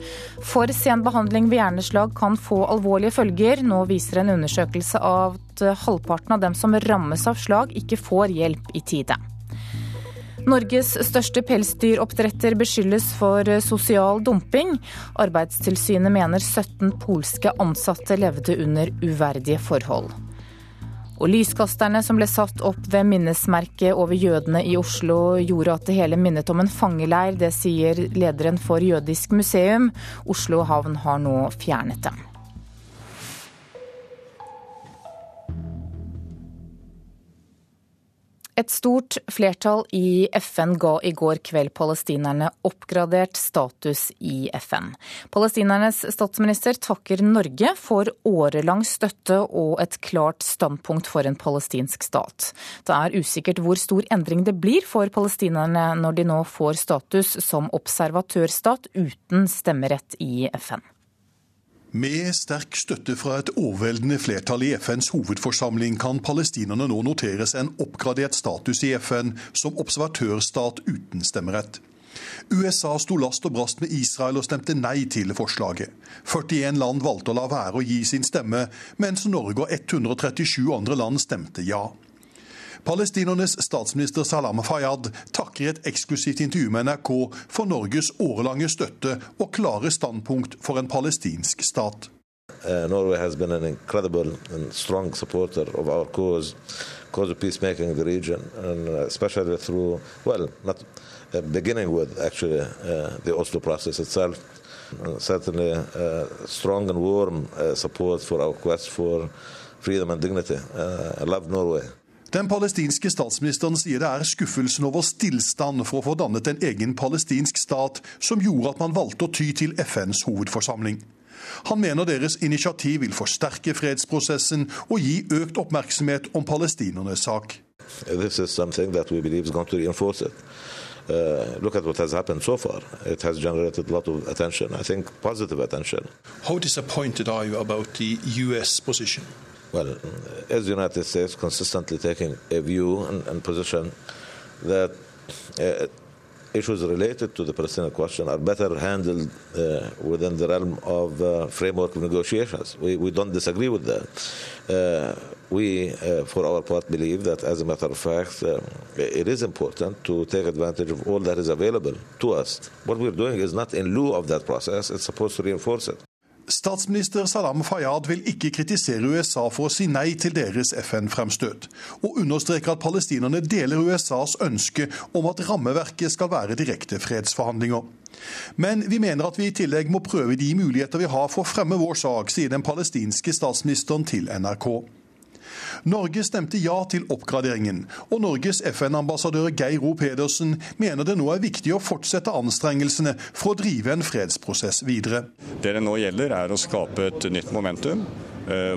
For sen behandling ved hjerneslag kan få alvorlige følger. Nå viser en undersøkelse av at halvparten av dem som rammes av slag, ikke får hjelp i tide. Norges største pelsdyroppdretter beskyldes for sosial dumping. Arbeidstilsynet mener 17 polske ansatte levde under uverdige forhold. Og lyskasterne som ble satt opp ved minnesmerket over jødene i Oslo, gjorde at det hele minnet om en fangeleir. Det sier lederen for Jødisk museum. Oslo havn har nå fjernet dem. Et stort flertall i FN ga i går kveld palestinerne oppgradert status i FN. Palestinernes statsminister takker Norge for årelang støtte og et klart standpunkt for en palestinsk stat. Det er usikkert hvor stor endring det blir for palestinerne når de nå får status som observatørstat uten stemmerett i FN. Med sterk støtte fra et overveldende flertall i FNs hovedforsamling kan palestinerne nå noteres en oppgradert status i FN som observatørstat uten stemmerett. USA sto last og brast med Israel og stemte nei til forslaget. 41 land valgte å la være å gi sin stemme, mens Norge og 137 andre land stemte ja. Palestinernes statsminister Salam Fayyad takker i et eksklusivt intervju med NRK for Norges årelange støtte og klare standpunkt for en palestinsk stat. Uh, Norway has been an incredible and strong supporter of our cause, cause of peacemaking in the region, and uh, especially through, well, not uh, beginning with actually uh, the Oslo process itself. And certainly uh, strong and warm support for our quest for freedom and dignity. I love Norway. Den palestinske statsministeren sier det er skuffelsen over stillstand for å få dannet en egen palestinsk stat som gjorde at man valgte å ty til FNs hovedforsamling. Han mener deres initiativ vil forsterke fredsprosessen og gi økt oppmerksomhet om palestinernes sak. This is something that we believe is going to reinforce it. Uh, look at what has happened so far. It has generated a lot of attention, I think positive attention. How disappointed are you about the US position? Well, as the United States consistently taking a view and, and position that uh, issues related to the Palestinian question are better handled uh, within the realm of uh, framework of negotiations. We, we don't disagree with that. Uh, we, uh, for our part, believe that, as a matter of fact, uh, it is important to take advantage of all that is available to us. What we're doing is not in lieu of that process, it's supposed to reinforce it. Statsminister Salam Fayyad vil ikke kritisere USA for å si nei til deres FN-fremstøt, og understreker at palestinerne deler USAs ønske om at rammeverket skal være direkte fredsforhandlinger. Men vi mener at vi i tillegg må prøve de muligheter vi har for å fremme vår sak, sier den palestinske statsministeren til NRK. Norge stemte ja til oppgraderingen, og Norges FN-ambassadør Geir O. Pedersen mener det nå er viktig å fortsette anstrengelsene for å drive en fredsprosess videre. Det det nå gjelder, er å skape et nytt momentum,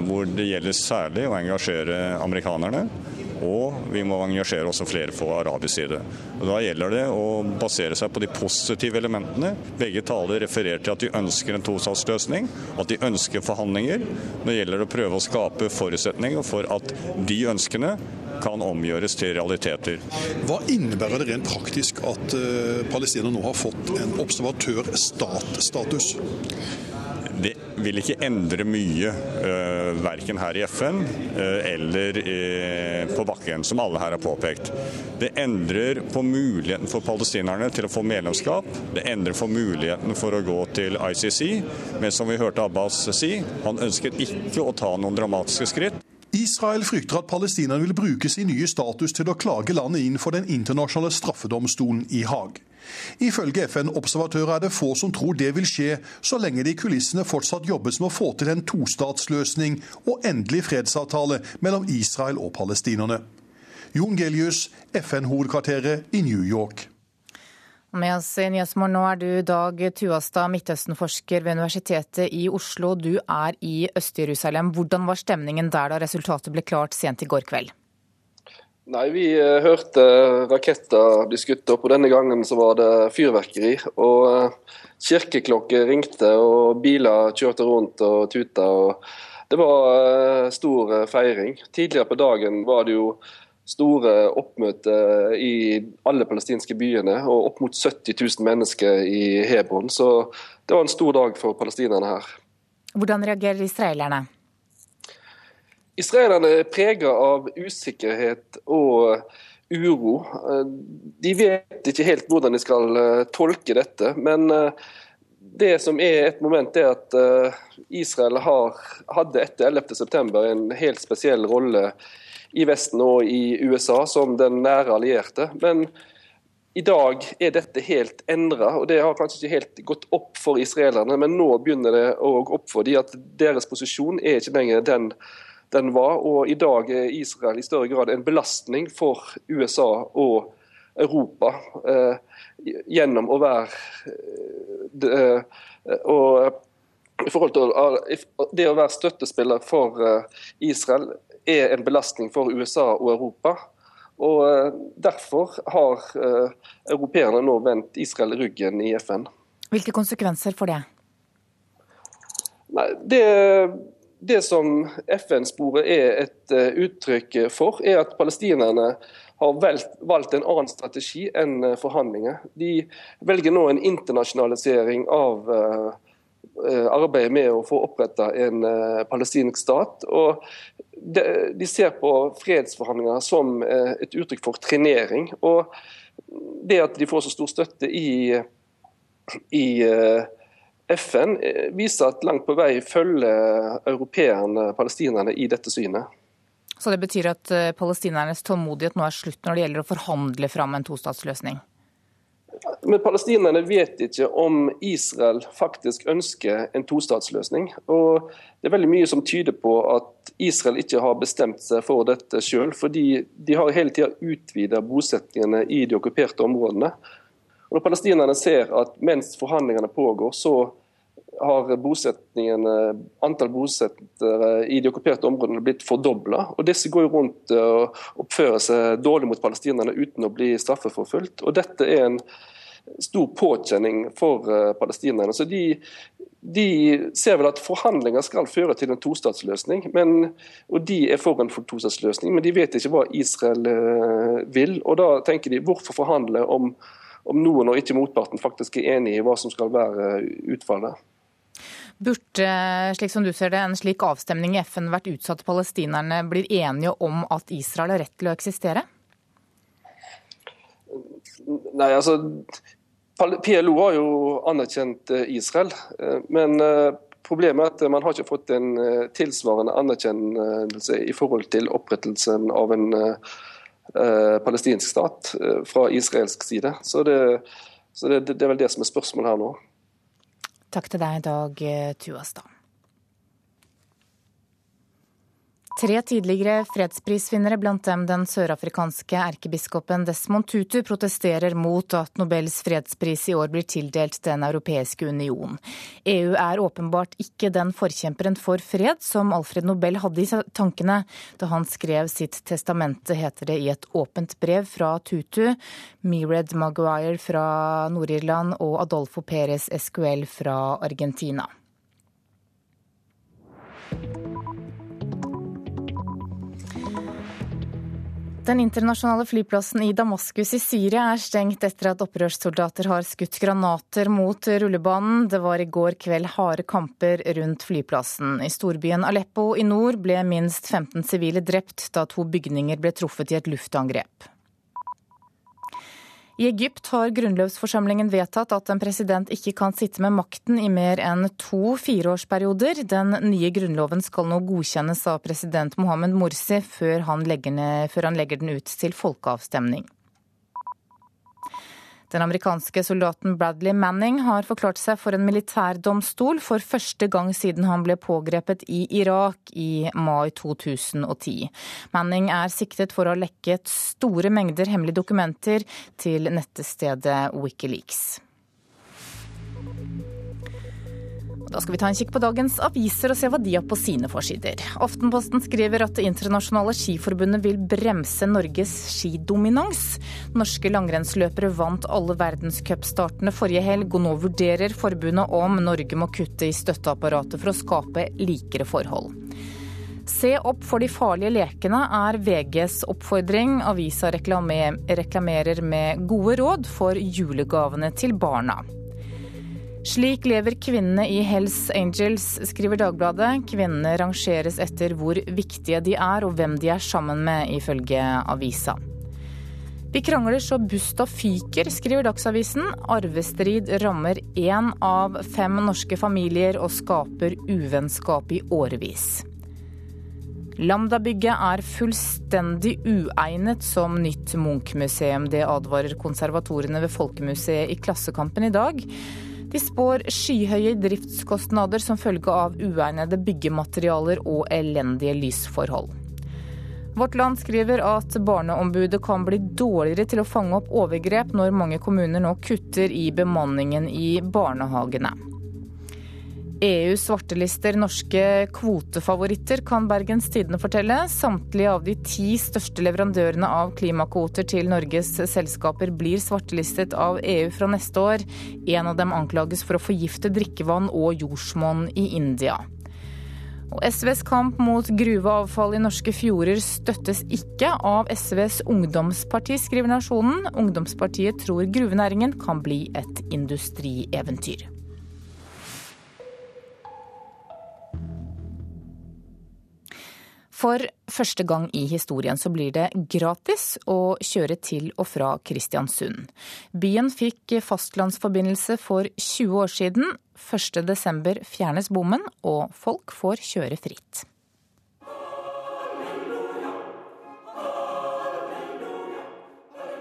hvor det gjelder særlig å engasjere amerikanerne og vi må engasjere også flere på arabisk side. Og Da gjelder det å basere seg på de positive elementene. Begge taler refererer til at de ønsker en tostatsløsning, at de ønsker forhandlinger. Nå gjelder det å prøve å skape forutsetninger for at de ønskene kan omgjøres til realiteter. Hva innebærer det rent praktisk at uh, Palestina nå har fått en observatørstatstatus? Det vil ikke endre mye, uh, verken her i FN uh, eller uh, på bakken, som alle her har påpekt. Det endrer på muligheten for palestinerne til å få medlemskap. Det endrer på muligheten for å gå til ICC. Men som vi hørte Abbas si, han ønsket ikke å ta noen dramatiske skritt. Israel frykter at palestinerne vil bruke sin nye status til å klage landet inn for den internasjonale straffedomstolen i Haag. Ifølge FN-observatører er det få som tror det vil skje, så lenge det i kulissene fortsatt jobbes med å få til en tostatsløsning og endelig fredsavtale mellom Israel og palestinerne. Jon Gelius, FN-hovedkvarteret i New York. Med oss i Nyhetsmorgen nå er du Dag Tuastad, Midtøsten-forsker ved Universitetet i Oslo. Du er i Øst-Jerusalem. Hvordan var stemningen der da resultatet ble klart sent i går kveld? Nei, Vi eh, hørte raketter bli skutt opp, og denne gangen så var det fyrverkeri. Og eh, kirkeklokker ringte, og biler kjørte rundt og tuta. og Det var eh, stor feiring. Tidligere på dagen var det jo store oppmøter i alle palestinske byene, og opp mot 70 000 mennesker i Hebron. Så det var en stor dag for palestinerne her. Hvordan reagerer israelerne? Israelerne er prega av usikkerhet og uro. De vet ikke helt hvordan de skal eh, tolke dette. Men eh, det som er et moment, er at eh, Israel har, hadde etter 11.9 en helt spesiell rolle i Vesten og i USA som den nære allierte. Men i dag er dette helt endra, og det har kanskje ikke helt gått opp for israelerne. Men nå begynner det å gå opp for dem at deres posisjon er ikke lenger den den var. Og i dag er Israel i større grad en belastning for USA og Europa eh, gjennom å være de, og i forhold til Det å være støttespiller for eh, Israel er en belastning for USA og Europa. Og eh, Derfor har eh, europeerne nå vendt Israel ryggen i FN. Hvilke konsekvenser får det? Nei, det det som FN-sporet er et uh, uttrykk for, er at palestinerne har valgt, en annen strategi enn uh, forhandlinger. De velger nå en internasjonalisering av uh, arbeidet med å få oppretta en palestinsk stat. og de, ser på fredsforhandlinger som et uttrykk for trenering. og Det at de får så stor støtte i, i FN eh, viser at langt på vei følger europeerne palestinerne i dette synet. Så det betyr at eh, palestinernes tålmodighet nå er slutt når det gjelder å forhandle fram en tostatsløsning? Men palestinerne vet ikke om Israel faktisk ønsker en tostatsløsning. Og det er veldig mye som tyder på at Israel ikke har bestemt seg for dette sjøl. Fordi de har hele tida utvida bosetningene i de okkuperte områdene. Og Når palestinerne ser at mens forhandlingene pågår, så har antall bosettere i de okkuperte områdene blitt fordobla. Og disse går rundt og oppfører seg dårlig mot palestinerne uten å bli straffeforfulgt. Og dette er en stor påkjenning for uh, palestinerne. Så de, de, ser vel at forhandlinger skal føre til en tostatsløsning. Men, og de er for en tostatsløsning, men de vet ikke hva Israel uh, vil. Og da tenker de hvorfor forhandle om om noen og ikke motparten faktisk er enig i hva som skal være utfallet. Burde, slik som du ser det, en slik avstemning i FN vært utsatt palestinerne blir enige om at Israel har rett til å eksistere? Nei, altså PLO har jo anerkjent eh, Israel. Eh, men eh, problemet er at man har ikke fått en tilsvarende anerkjennelse i forhold til opprettelsen av en Eh, palestinsk stat eh, fra israelsk side. Så, det, så det, det, er vel det som er spørsmålet her nå. Takk til deg, Dag Tuastad. Tre tidligere fredsprisvinnere, blant dem den sørafrikanske erkebiskopen Desmond Tutu, protesterer mot at Nobels fredspris i år blir tildelt Den europeiske union. EU er åpenbart ikke den forkjemperen for fred som Alfred Nobel hadde i tankene da han skrev sitt testamente, heter det i et åpent brev fra Tutu, Mered Maguire fra Nord-Irland og Adolfo Perez Escuel fra Argentina. Den internasjonale flyplassen i Damaskus i Syria er stengt etter at opprørssoldater har skutt granater mot rullebanen. Det var i går kveld harde kamper rundt flyplassen. I storbyen Aleppo i nord ble minst 15 sivile drept da to bygninger ble truffet i et luftangrep. I Egypt har grunnlovsforsamlingen vedtatt at en president ikke kan sitte med makten i mer enn to fireårsperioder. Den nye grunnloven skal nå godkjennes av president Mohammed Morsi før han legger, før han legger den ut til folkeavstemning. Den amerikanske soldaten Bradley Manning har forklart seg for en militærdomstol for første gang siden han ble pågrepet i Irak i mai 2010. Manning er siktet for å ha lekket store mengder hemmelige dokumenter til nettstedet Wikileaks. Da skal vi ta en kikk på dagens aviser og se hva de har på sine forsider. Aftenposten skriver at Det internasjonale skiforbundet vil bremse Norges skidominans. Norske langrennsløpere vant alle verdenscupstartene forrige helg, og nå vurderer forbundet om Norge må kutte i støtteapparatet for å skape likere forhold. Se opp for de farlige lekene er VGs oppfordring. Avisa reklamerer med gode råd for julegavene til barna. Slik lever kvinnene i Hells Angels, skriver Dagbladet. Kvinnene rangeres etter hvor viktige de er og hvem de er sammen med, ifølge avisa. Vi krangler så busta fyker, skriver Dagsavisen. Arvestrid rammer én av fem norske familier og skaper uvennskap i årevis. Lambda-bygget er fullstendig uegnet som nytt Munch-museum. Det advarer konservatorene ved Folkemuseet i Klassekampen i dag. De spår skyhøye driftskostnader som følge av uegnede byggematerialer og elendige lysforhold. Vårt Land skriver at Barneombudet kan bli dårligere til å fange opp overgrep når mange kommuner nå kutter i bemanningen i barnehagene. EU svartelister norske kvotefavoritter, kan Bergens Tidende fortelle. Samtlige av de ti største leverandørene av klimakvoter til Norges selskaper blir svartelistet av EU fra neste år. En av dem anklages for å forgifte drikkevann og jordsmonn i India. Og SVs kamp mot gruveavfall i norske fjorder støttes ikke av SVs ungdomsparti, skriver Nasjonen. Ungdomspartiet tror gruvenæringen kan bli et industrieventyr. For første gang i historien så blir det gratis å kjøre til og fra Kristiansund. Byen fikk fastlandsforbindelse for 20 år siden. 1.12 fjernes bommen, og folk får kjøre fritt.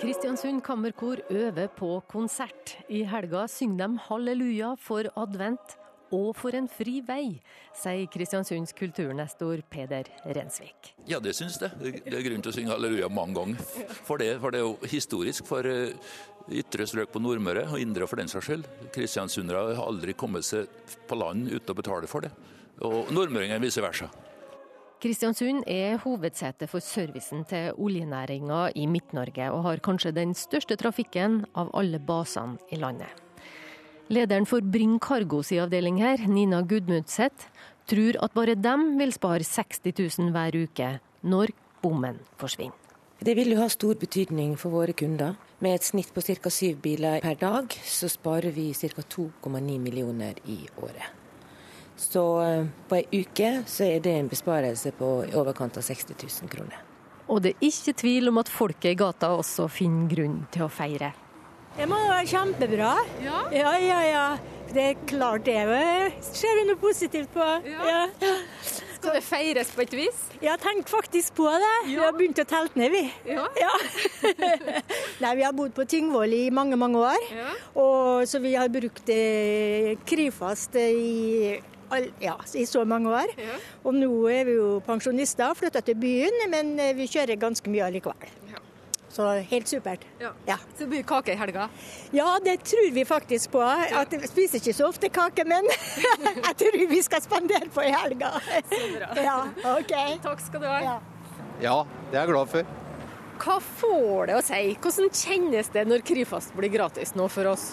Kristiansund Kammerkor øver på konsert. I helga synger de halleluja for advent og for en fri vei, sier Kristiansunds kulturnestor Peder Rensvik. Ja, det syns jeg. Det er grunn til å synge halleluja mange ganger for det. For det er jo historisk for eh, ytre strøk på Nordmøre, og indre for den saks skyld. Kristiansundere har aldri kommet seg på land uten å betale for det. Og nordmøringene vice versa. Kristiansund er hovedsete for servicen til oljenæringa i Midt-Norge, og har kanskje den største trafikken av alle basene i landet. Lederen for Bring Cargos avdeling her, Nina Gudmundseth, tror at bare dem vil spare 60 000 hver uke når bommen forsvinner. Det vil jo ha stor betydning for våre kunder. Med et snitt på ca. syv biler per dag, så sparer vi ca. 2,9 millioner i året. Så eh, på ei uke så er det en besparelse på i overkant av 60 000 kroner. Og det er ikke tvil om at folket i gata også finner grunn til å feire. Det må være kjempebra. Ja, ja, ja. ja. Det er klart det ser vi noe positivt på. Ja. ja. Skal det feires på et vis? Ja, tenk faktisk på det. Vi har begynt å telte ned, vi. Ja. Nei, Vi har bodd på Tingvoll i mange, mange år. Og, så vi har brukt eh, Krifast i ja, i så mange år. Ja. Og nå er vi jo pensjonister, flytta til byen, men eh, vi kjører ganske mye allikevel. Ja. Så helt supert. Ja. ja. Så det blir kake i helga? Ja, det tror vi faktisk på. At vi spiser ikke så ofte kake, men jeg tror vi skal spandere på i helga. Så bra. Ja, ok. Takk skal du ha. Ja. ja, det er jeg glad for. Hva får det å si? Hvordan kjennes det når Kryfast blir gratis nå for oss?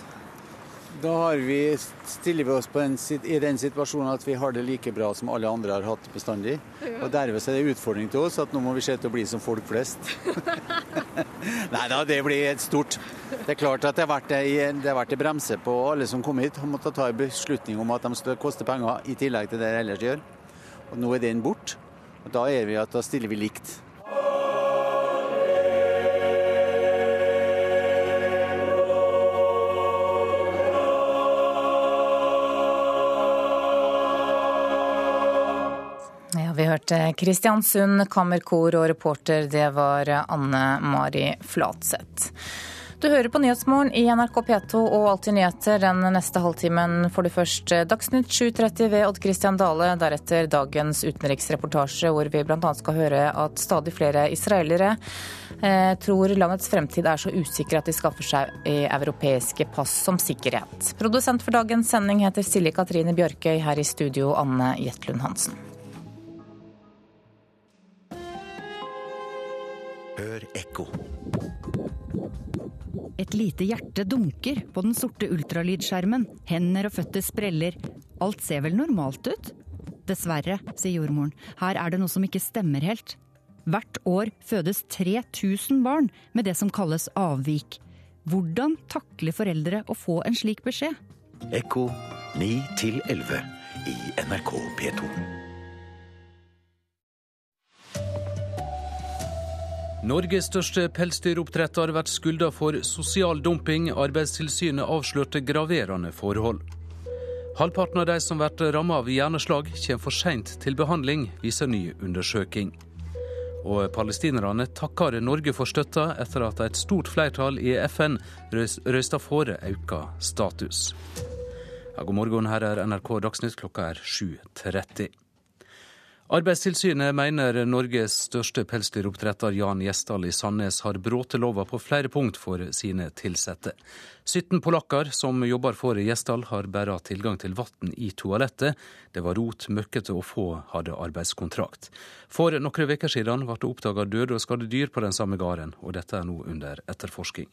Da har vi, stiller vi oss en, i den situasjonen at vi har det like bra som alle andre har hatt bestandig. Ja. Og Derved er det en utfordring til oss at nå må vi se til å bli som folk flest. Nei da, det blir et stort. Det er klart at det har vært det har vært en bremse på alle som kom hit. Har måttet ta en beslutning om at de koster penger i tillegg til det de ellers gjør. Og Nå er den borte. Da, vi at, da stiller vi likt. Vi hørte Kristiansund Kammerkor, og reporter det var Anne Mari Flatseth. Du hører på Nyhetsmorgen i NRK P2 og Alltid nyheter. Den neste halvtimen får du først Dagsnytt 7.30 ved Odd Christian Dale. Deretter dagens utenriksreportasje, hvor vi bl.a. skal høre at stadig flere israelere eh, tror landets fremtid er så usikker at de skaffer seg europeiske pass som sikkerhet. Produsent for dagens sending heter Silje Katrine Bjørkøy. Her i studio Anne Jetlund Hansen. Ekko. Et lite hjerte dunker på den sorte ultralydskjermen. Hender og føtter spreller. Alt ser vel normalt ut? Dessverre, sier jordmoren. Her er det noe som ikke stemmer helt. Hvert år fødes 3000 barn med det som kalles avvik. Hvordan takler foreldre å få en slik beskjed? Ekko 9 11 i NRK P2. Norges største pelsdyroppdretter blir skylda for sosial dumping. Arbeidstilsynet avslørte graverende forhold. Halvparten av de som blir rammet av hjerneslag, kommer for seint til behandling, viser ny undersøking. Og palestinerne takker Norge for støtta etter at et stort flertall i FN røysta for økt status. Ja, god morgen, her er NRK Dagsnytt, klokka er 7.30. Arbeidstilsynet mener Norges største pelsdyroppdretter Jan Gjesdal i Sandnes har brutt lova på flere punkt for sine ansatte. 17 polakker som jobber for Gjesdal har bare tilgang til vann i toalettet. Det var rot, møkkete og få hadde arbeidskontrakt. For noen uker siden ble det oppdaga døde og skadde dyr på den samme gården, og dette er nå under etterforsking.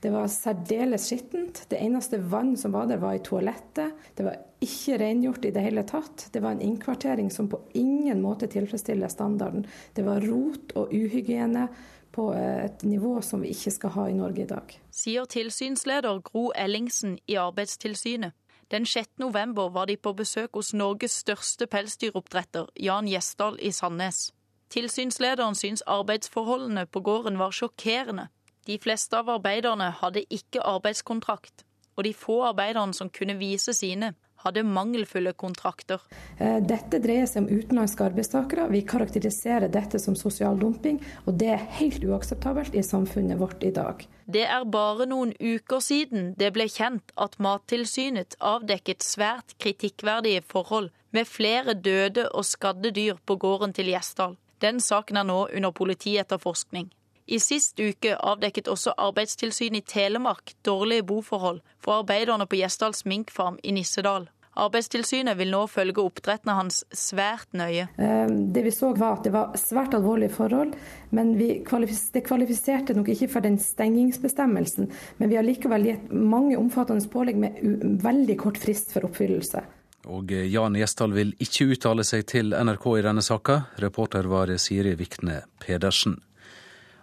Det var særdeles skittent. Det eneste vann som var der, var i toalettet. Det var ikke rengjort i det hele tatt. Det var en innkvartering som på ingen måte tilfredsstiller standarden. Det var rot og uhygiene på et nivå som vi ikke skal ha i Norge i dag. Sier tilsynsleder Gro Ellingsen i Arbeidstilsynet. Den 6. november var de på besøk hos Norges største pelsdyroppdretter, Jan Gjesdal i Sandnes. Tilsynslederen syns arbeidsforholdene på gården var sjokkerende. De fleste av arbeiderne hadde ikke arbeidskontrakt, og de få arbeiderne som kunne vise sine, hadde mangelfulle kontrakter. Eh, dette dreier seg om utenlandske arbeidstakere. Vi karakteriserer dette som sosial dumping, og det er helt uakseptabelt i samfunnet vårt i dag. Det er bare noen uker siden det ble kjent at Mattilsynet avdekket svært kritikkverdige forhold med flere døde og skadde dyr på gården til Gjesdal. Den saken er nå under politietterforskning. I sist uke avdekket også Arbeidstilsynet i Telemark dårlige boforhold for arbeiderne på Gjesdals minkfarm i Nissedal. Arbeidstilsynet vil nå følge oppdrettene hans svært nøye. Eh, det vi så var at det var svært alvorlige forhold, men kvalifis det kvalifiserte nok ikke for den stengingsbestemmelsen. Men vi har likevel gitt mange omfattende pålegg med veldig kort frist for oppfyllelse. Og Jan Gjesdal vil ikke uttale seg til NRK i denne saka. Reporter var Siri Vikne Pedersen.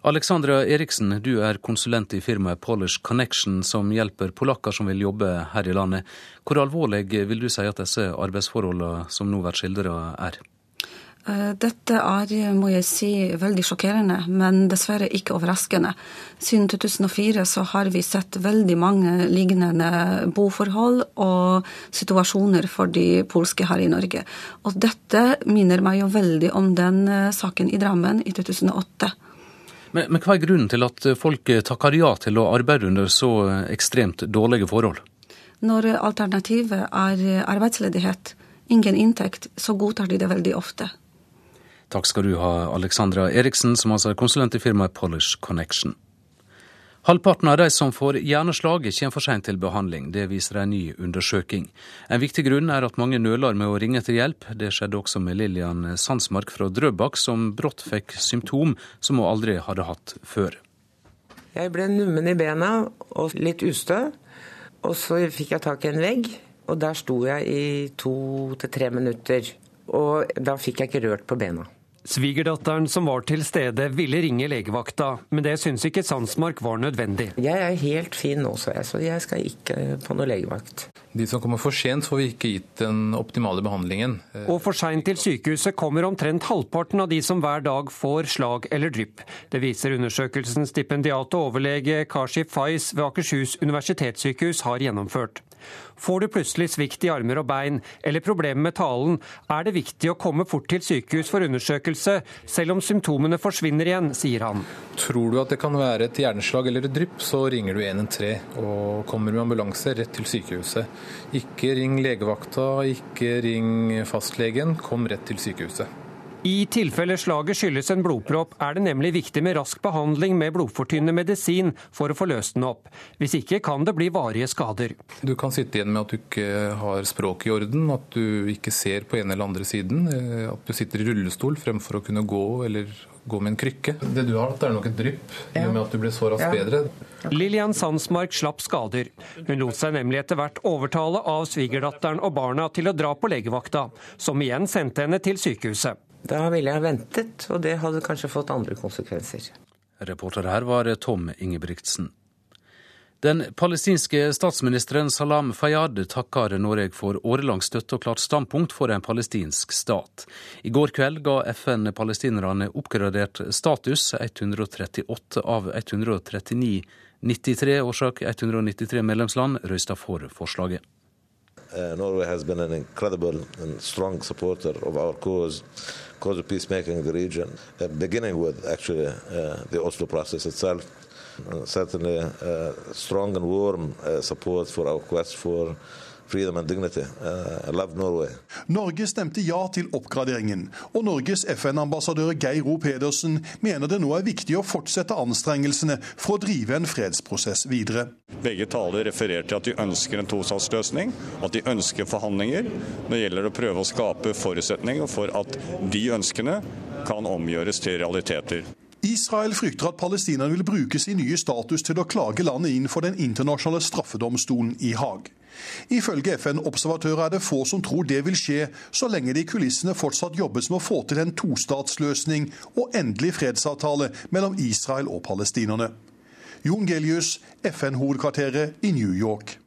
Alexandra Eriksen, du er konsulent i firmaet Polish Connection, som hjelper polakker som vil jobbe her i landet. Hvor alvorlig vil du si at disse arbeidsforholdene som nå blir skildra, er? Eh, dette er, må jeg si, veldig sjokkerende, men dessverre ikke overraskende. Siden 2004 så har vi sett veldig mange lignende boforhold og situasjoner for de polske her i Norge. Og dette minner meg jo veldig om den eh, saken i Drammen i 2008. Men, men, hva er grunnen til at folk takker ja til å arbeide under så ekstremt dårlige forhold? Når alternativet er arbeidsledighet, ingen inntekt, så godtar de det veldig ofte. Takk skal du ha, Alexandra Eriksen, som altså er konsulent i firmaet Polish Connection. Halvparten av de som får hjerneslag, kommer for sent til behandling. Det viser en ny undersøking. En viktig grunn er at mange nøler med å ringe til hjelp. Det skjedde også med Lillian Sandsmark fra Drøbak, som brått fikk symptom som hun aldri hadde hatt før. Jeg ble nummen i bena og litt ustø. Og så fikk jeg tak i en vegg, og der sto jeg i to til tre minutter. Og da fikk jeg ikke rørt på bena. Svigerdatteren som var til stede, ville ringe legevakta, men det syns ikke Sandsmark var nødvendig. Jeg er helt fin nå, sa jeg, så jeg skal ikke på noe legevakt. De som kommer for sent, får vi ikke gitt den optimale behandlingen. Og for seint til sykehuset kommer omtrent halvparten av de som hver dag får slag eller drypp. Det viser undersøkelsen stipendiat og overlege Kashi Faiz ved Akershus universitetssykehus har gjennomført. Får du plutselig svikt i armer og bein eller problemer med talen, er det viktig å komme fort til sykehus for undersøkelse, selv om symptomene forsvinner igjen, sier han. Tror du at det kan være et hjerneslag eller et drypp, så ringer du 113 og kommer med ambulanse rett til sykehuset. Ikke ring legevakta, ikke ring fastlegen, kom rett til sykehuset. I tilfelle slaget skyldes en blodpropp, er det nemlig viktig med rask behandling med blodfortynnende medisin for å få løst den opp. Hvis ikke kan det bli varige skader. Du kan sitte igjen med at du ikke har språket i orden, at du ikke ser på ene eller andre siden, eh, at du sitter i rullestol fremfor å kunne gå eller gå med en krykke. Det du har hatt, er nok et drypp, i og med at du ble så raskt bedre. Lillian Sandsmark slapp skader. Hun lot seg nemlig etter hvert overtale av svigerdatteren og barna til å dra på legevakta, som igjen sendte henne til sykehuset. Da ville jeg ventet, og det hadde kanskje fått andre konsekvenser. Reporter her var Tom Ingebrigtsen. Den palestinske statsministeren Salam Fayyad takker Norge for årelang støtte og klart standpunkt for en palestinsk stat. I går kveld ga FN palestinerne oppgradert status. 138 av 139 93 årsak 193 medlemsland røysta for forslaget. Uh, Norway has been an incredible and strong supporter of our cause, cause of peacemaking in the region, uh, beginning with actually uh, the Oslo process itself. certainly strong and warm support for our quest for freedom and dignity. I love Norway. Norge stemte ja til oppgraderingen, og Norges FN-ambassadør Geir O. Pedersen mener det nå er viktig å fortsette anstrengelsene for å drive en fredsprosess videre. Begge taler refererer til at de ønsker en tostatsløsning, at de ønsker forhandlinger. Nå gjelder det å prøve å skape forutsetninger for at de ønskene kan omgjøres til realiteter. Israel frykter at palestinerne vil bruke sin nye status til å klage landet inn for Den internasjonale straffedomstolen i Haag. Ifølge FN-observatører er det få som tror det vil skje, så lenge det i kulissene fortsatt jobbes med å få til en tostatsløsning og endelig fredsavtale mellom Israel og palestinerne. Jon Gelius, FN-hovedkvarteret i New York.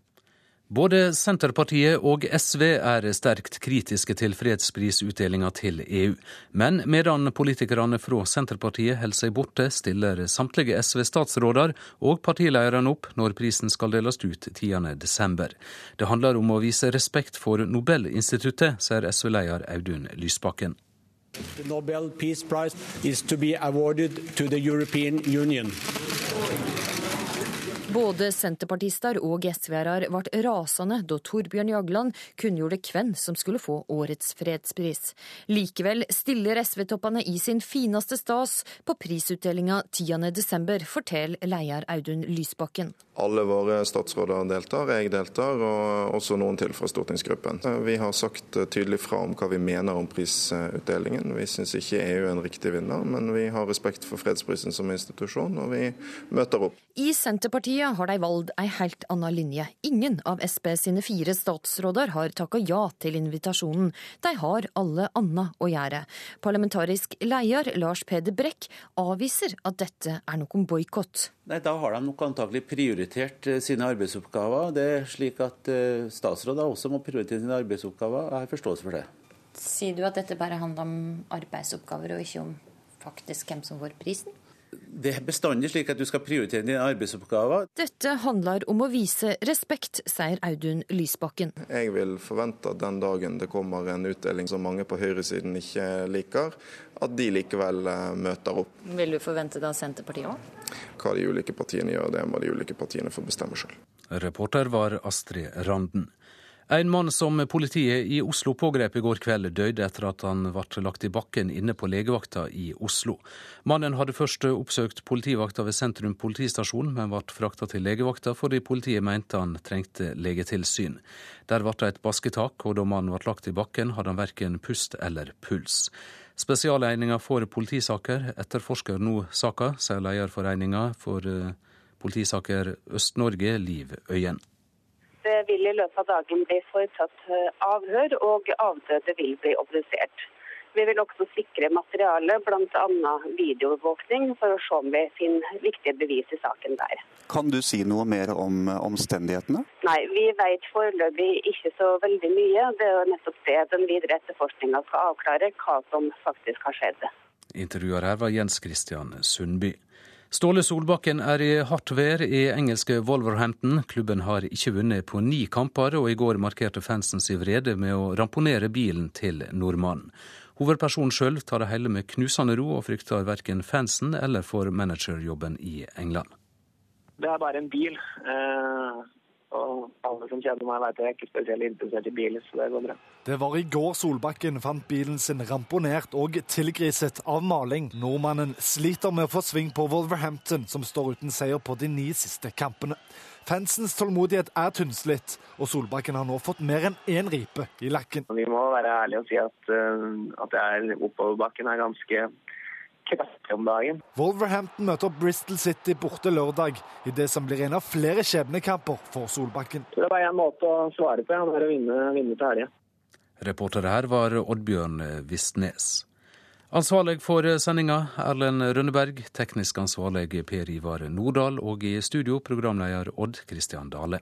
Både Senterpartiet og SV er sterkt kritiske til fredsprisutdelinga til EU. Men medan politikerne fra Senterpartiet holder seg borte, stiller samtlige SV-statsråder og partilederne opp når prisen skal deles ut 10.12. Det handler om å vise respekt for Nobelinstituttet, sier SV-leder Audun Lysbakken. The Nobel Peace Prize is to be awarded to the European Union. Både senterpartister og SV-ere ble rasende da Torbjørn Jagland kunngjorde hvem som skulle få årets fredspris. Likevel stiller SV-toppene i sin fineste stas på prisutdelinga 10.12., forteller leder Audun Lysbakken. Alle våre statsråder deltar, jeg deltar, og også noen til fra stortingsgruppen. Vi har sagt tydelig fra om hva vi mener om prisutdelingen. Vi syns ikke EU er en riktig vinner, men vi har respekt for fredsprisen som institusjon, og vi møter opp. I Senterpartiet har de valgt ei helt anna linje. Ingen av Sp sine fire statsråder har takka ja til invitasjonen. De har alle anna å gjøre. Parlamentarisk leder Lars Peder Brekk avviser at dette er noen boikott. Nei, Da har de nok antagelig prioritert eh, sine arbeidsoppgaver. Det er slik at eh, statsråder også må prioritere sine arbeidsoppgaver. Jeg har forståelse for det. Sier du at dette bare handler om arbeidsoppgaver og ikke om faktisk hvem som får prisen? Det er bestandig slik at du skal prioritere dine arbeidsoppgaver. Dette handler om å vise respekt, sier Audun Lysbakken. Jeg vil forvente at den dagen det kommer en utdeling som mange på høyresiden ikke liker, at de likevel eh, møter opp. Vil du forvente det av Senterpartiet òg? Hva de ulike partiene gjør, det må de ulike partiene få bestemme sjøl. Reporter var Astrid Randen. En mann som politiet i Oslo pågrep i går kveld, døde etter at han ble lagt i bakken inne på legevakta i Oslo. Mannen hadde først oppsøkt politivakta ved sentrum politistasjon, men ble frakta til legevakta fordi politiet mente han trengte legetilsyn. Der ble det et basketak, og da mannen ble lagt i bakken, hadde han verken pust eller puls. Spesialeininga for politisaker etterforsker nå saka, sier leder for eininga for politisaker Øst-Norge, Liv Øyen. Det vil i løpet av dagen bli foretatt eh, avhør, og avdøde vil bli obdusert. Vi vil også sikre materiale, bl.a. videoovervåkning, for å se om vi finner viktige bevis i saken der. Kan du si noe mer om omstendighetene? Nei, vi vet foreløpig ikke så veldig mye. Det er jo nettopp det den videre etterforskninga skal avklare, hva som faktisk har skjedd. Intervjuer her var Jens Christian Sundby. Ståle Solbakken er i hardt vær i engelske Wolverhampton. Klubben har ikke vunnet på ni kamper, og i går markerte fansen sin vrede med å ramponere bilen til nordmannen. Hovedpersonen sjøl tar det hele med knusende ro, og frykter verken fansen eller for managerjobben i England. Det er bare en bil. Eh, og alle som kjenner meg, vet at jeg er ikke spesielt interessert i biler, så det går bra. Det var i går Solbakken fant bilen sin ramponert og tilgriset av maling. Nordmannen sliter med å få sving på Wolverhampton, som står uten seier på de ni siste kampene. Fansens tålmodighet er tynnslitt, og Solbakken har nå fått mer enn én ripe i lakken. Vi må være ærlige og si at, uh, at er oppoverbakken er ganske kraftig om dagen. Wolverhampton møter Bristol City borte lørdag, i det som blir en av flere skjebnekamper for Solbakken. Det er bare én måte å svare på, det er å vinne, vinne til helga. Reporter her var Oddbjørn Vistnes. Ansvarlig for sendinga Erlend Rønneberg, teknisk ansvarlig Per Ivar Nordahl og i studio programleder Odd Christian Dale.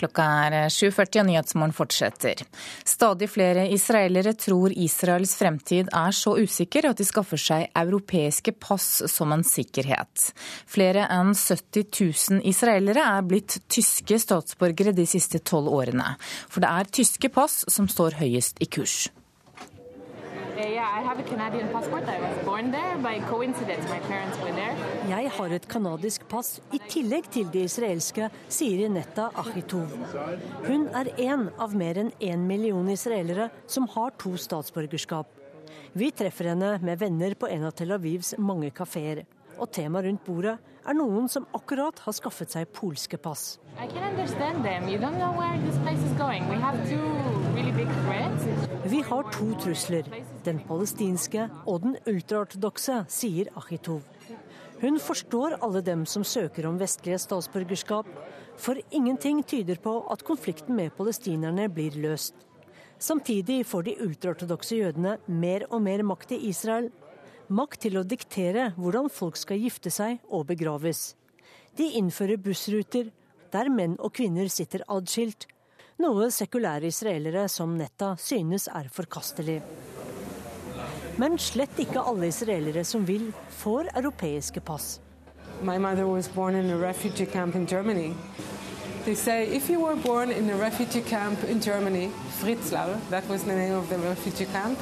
Klokka er 7.40 og Nyhetsmorgen fortsetter. Stadig flere israelere tror Israels fremtid er så usikker at de skaffer seg europeiske pass som en sikkerhet. Flere enn 70 000 israelere er blitt tyske statsborgere de siste tolv årene. For det er tyske pass som står høyest i kurs. Jeg har et canadisk pass i tillegg til det israelske, sier Inetta Achitov. Hun er én av mer enn én million israelere som har to statsborgerskap. Vi treffer henne med venner på en av Tel Avivs mange kafeer. Og temaet rundt bordet er noen som akkurat har skaffet seg polske pass. Vi har to trusler, den palestinske og den ultraortodokse, sier Achitov. Hun forstår alle dem som søker om vestlige statsborgerskap, for ingenting tyder på at konflikten med palestinerne blir løst. Samtidig får de ultraortodokse jødene mer og mer makt i Israel. Makt til å diktere hvordan folk skal gifte seg og begraves. De innfører bussruter der menn og kvinner sitter adskilt, noe sekulære israelere som Netta synes er forkastelig. Men slett ikke alle israelere som vil, får europeiske pass. My mother was born in a refugee camp in Germany. They say if you were born in a refugee camp in Germany, Fritzlau, that was the name camp,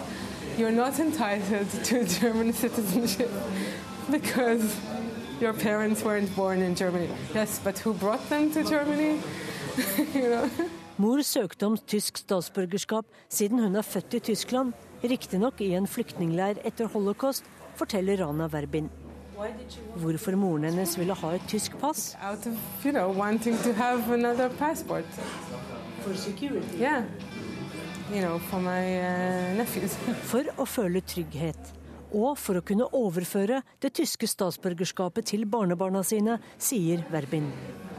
you're not entitled to German citizenship because your parents weren't born in Germany. Yes, but who brought them to Germany? you know? Mor søkte om tysk statsborgerskap siden hun er født i Tyskland, riktignok i en flyktningleir etter holocaust, forteller Rana Verbin. Hvorfor moren hennes ville ha et tysk pass? Out of, you know, wanting to have another passport. For security? Yeah. You know, for my uh, nephews. For å føle trygghet. Og for å kunne overføre det tyske statsborgerskapet til barnebarna sine, sier Verbin.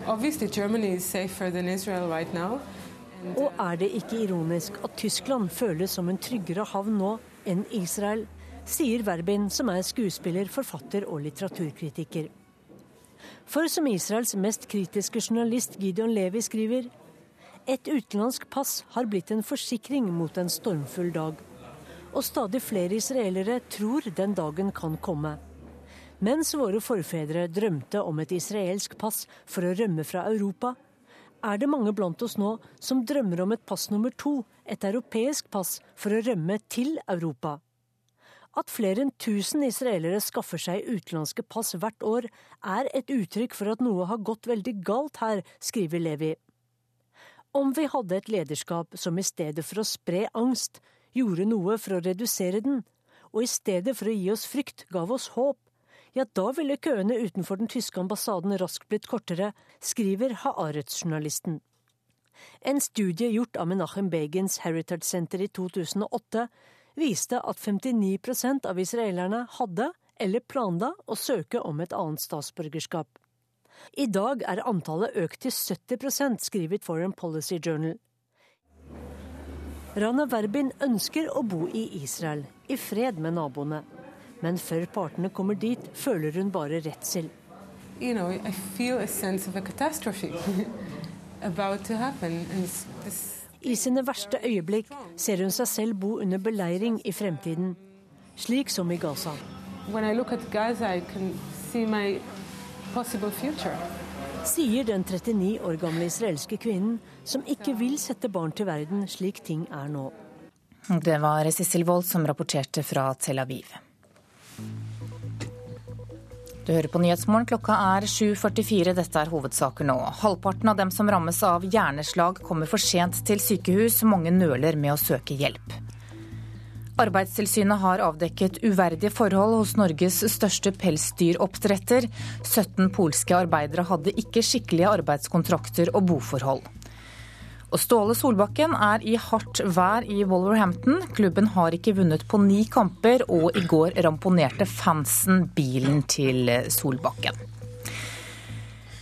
Right now, and, now. Og er det ikke ironisk at Tyskland føles som en tryggere havn nå enn Israel, sier Verbin, som er skuespiller, forfatter og litteraturkritiker. For som Israels mest kritiske journalist Gideon Levi skriver, et utenlandsk pass har blitt en forsikring mot en stormfull dag. Og stadig flere israelere tror den dagen kan komme. Mens våre forfedre drømte om et israelsk pass for å rømme fra Europa, er det mange blant oss nå som drømmer om et pass nummer to, et europeisk pass, for å rømme til Europa. At flere enn 1000 israelere skaffer seg utenlandske pass hvert år, er et uttrykk for at noe har gått veldig galt her, skriver Levi. Om vi hadde et lederskap som i stedet for å spre angst, gjorde noe for å redusere den, og i stedet for å gi oss frykt gav oss håp, ja, da ville køene utenfor den tyske ambassaden raskt blitt kortere, skriver Haaretz-journalisten. En studie gjort av Menachem Begins Heritage Center i 2008 viste at 59% av israelerne hadde eller planla å søke om et annet statsborgerskap. I dag er antallet økt til 70 skriver Foreign Policy Journal. Rana Verbin ønsker å bo i Israel, i fred med naboene. Men før partene kommer dit, føler hun bare redsel. You know, I I sine verste øyeblikk ser hun seg selv bo under beleiring i fremtiden, slik som i Gaza. Gaza Sier den 39 år gamle israelske kvinnen som ikke vil sette barn til verden slik ting er nå. Det var Sissel Wold som rapporterte fra Tel Aviv. Du hører på Nyhetsmorgen. Klokka er 7.44. Dette er hovedsaker nå. Halvparten av dem som rammes av hjerneslag kommer for sent til sykehus. Mange nøler med å søke hjelp. Arbeidstilsynet har avdekket uverdige forhold hos Norges største pelsdyroppdretter. 17 polske arbeidere hadde ikke skikkelige arbeidskontrakter og boforhold. Og Ståle Solbakken er i hardt vær i Wolverhampton. Klubben har ikke vunnet på ni kamper, og i går ramponerte fansen bilen til Solbakken.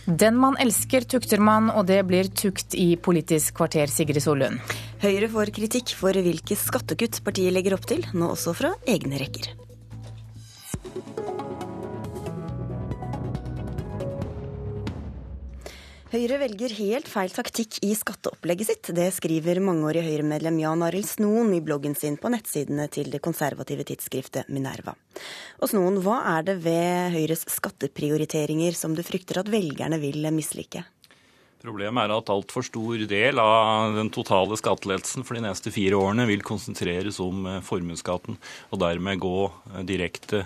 Den man elsker, tukter man, og det blir tukt i Politisk kvarter, Sigrid Solund. Høyre får kritikk for hvilke skattekutt partiet legger opp til, nå også fra egne rekker. Høyre velger helt feil taktikk i skatteopplegget sitt. Det skriver mangeårig Høyre-medlem Jan Arild Snoen i bloggen sin på nettsidene til det konservative tidsskriftet Minerva. Og Snoen, hva er det ved Høyres skatteprioriteringer som du frykter at velgerne vil mislike? Problemet er at altfor stor del av den totale skattelettelsen for de neste fire årene vil konsentreres om eh, formuesskatten, og dermed gå eh, direkte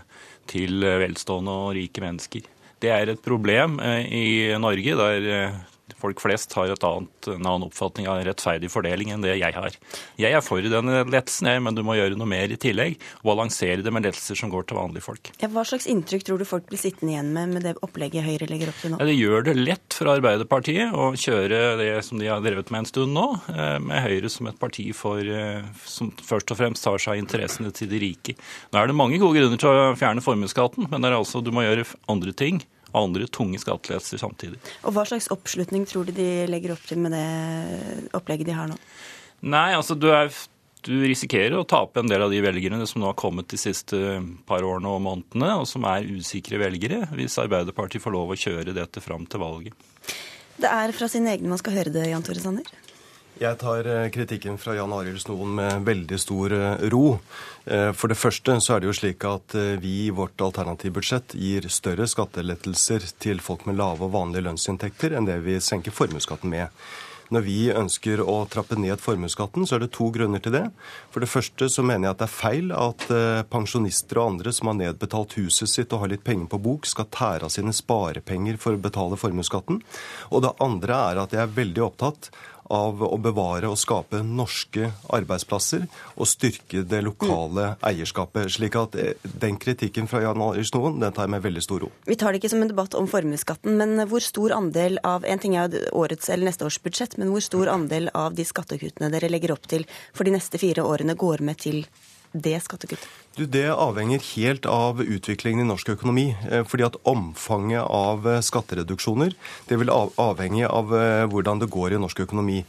til eh, velstående og rike mennesker. Det er et problem i Norge, der folk flest har annet, en annen oppfatning av rettferdig fordeling enn det jeg har. Jeg er for denne lettelsen, men du må gjøre noe mer i tillegg. Og balansere det med lettelser som går til vanlige folk. Ja, hva slags inntrykk tror du folk blir sittende igjen med med det opplegget Høyre legger opp til nå? Ja, det gjør det lett for Arbeiderpartiet å kjøre det som de har drevet med en stund nå, eh, med Høyre som et parti for, som først og fremst tar seg interessene til de rike. Nå er det mange gode grunner til å fjerne formuesskatten, men det er altså, du må gjøre andre ting andre tunge skattelettelser samtidig. Og Hva slags oppslutning tror du de legger opp til med det opplegget de har nå? Nei, altså du, er, du risikerer å tape en del av de velgerne som nå har kommet de siste par årene og månedene, og som er usikre velgere, hvis Arbeiderpartiet får lov å kjøre dette fram til valget. Det er fra sine egne man skal høre det, Jan Tore Sanner? Jeg tar eh, kritikken fra Jan Arild Snoen med veldig stor eh, ro. Eh, for det første så er det jo slik at vi i vårt alternativbudsjett gir større skattelettelser til folk med lave og vanlige lønnsinntekter enn det vi senker formuesskatten med. Når vi ønsker å trappe ned formuesskatten, så er det to grunner til det. For det første så mener jeg at det er feil at pensjonister og andre som har nedbetalt huset sitt og har litt penger på bok, skal tære av sine sparepenger for å betale formuesskatten. Og det andre er at jeg er veldig opptatt av å bevare og skape norske arbeidsplasser og styrke det lokale mm. eierskapet. slik at eh, den kritikken fra Jan Arild Snoen den tar jeg med veldig stor ro. Vi tar det ikke som en debatt om formuesskatten, men hvor stor andel av en ting er årets eller neste års budsjett, men hvor stor andel av de skattekuttene dere legger opp til for de neste fire årene, går med til det skattekuttet? Du, Det avhenger helt av utviklingen i norsk økonomi. Eh, fordi at omfanget av eh, skattereduksjoner det vil avhenge av eh, hvordan det går i norsk økonomi.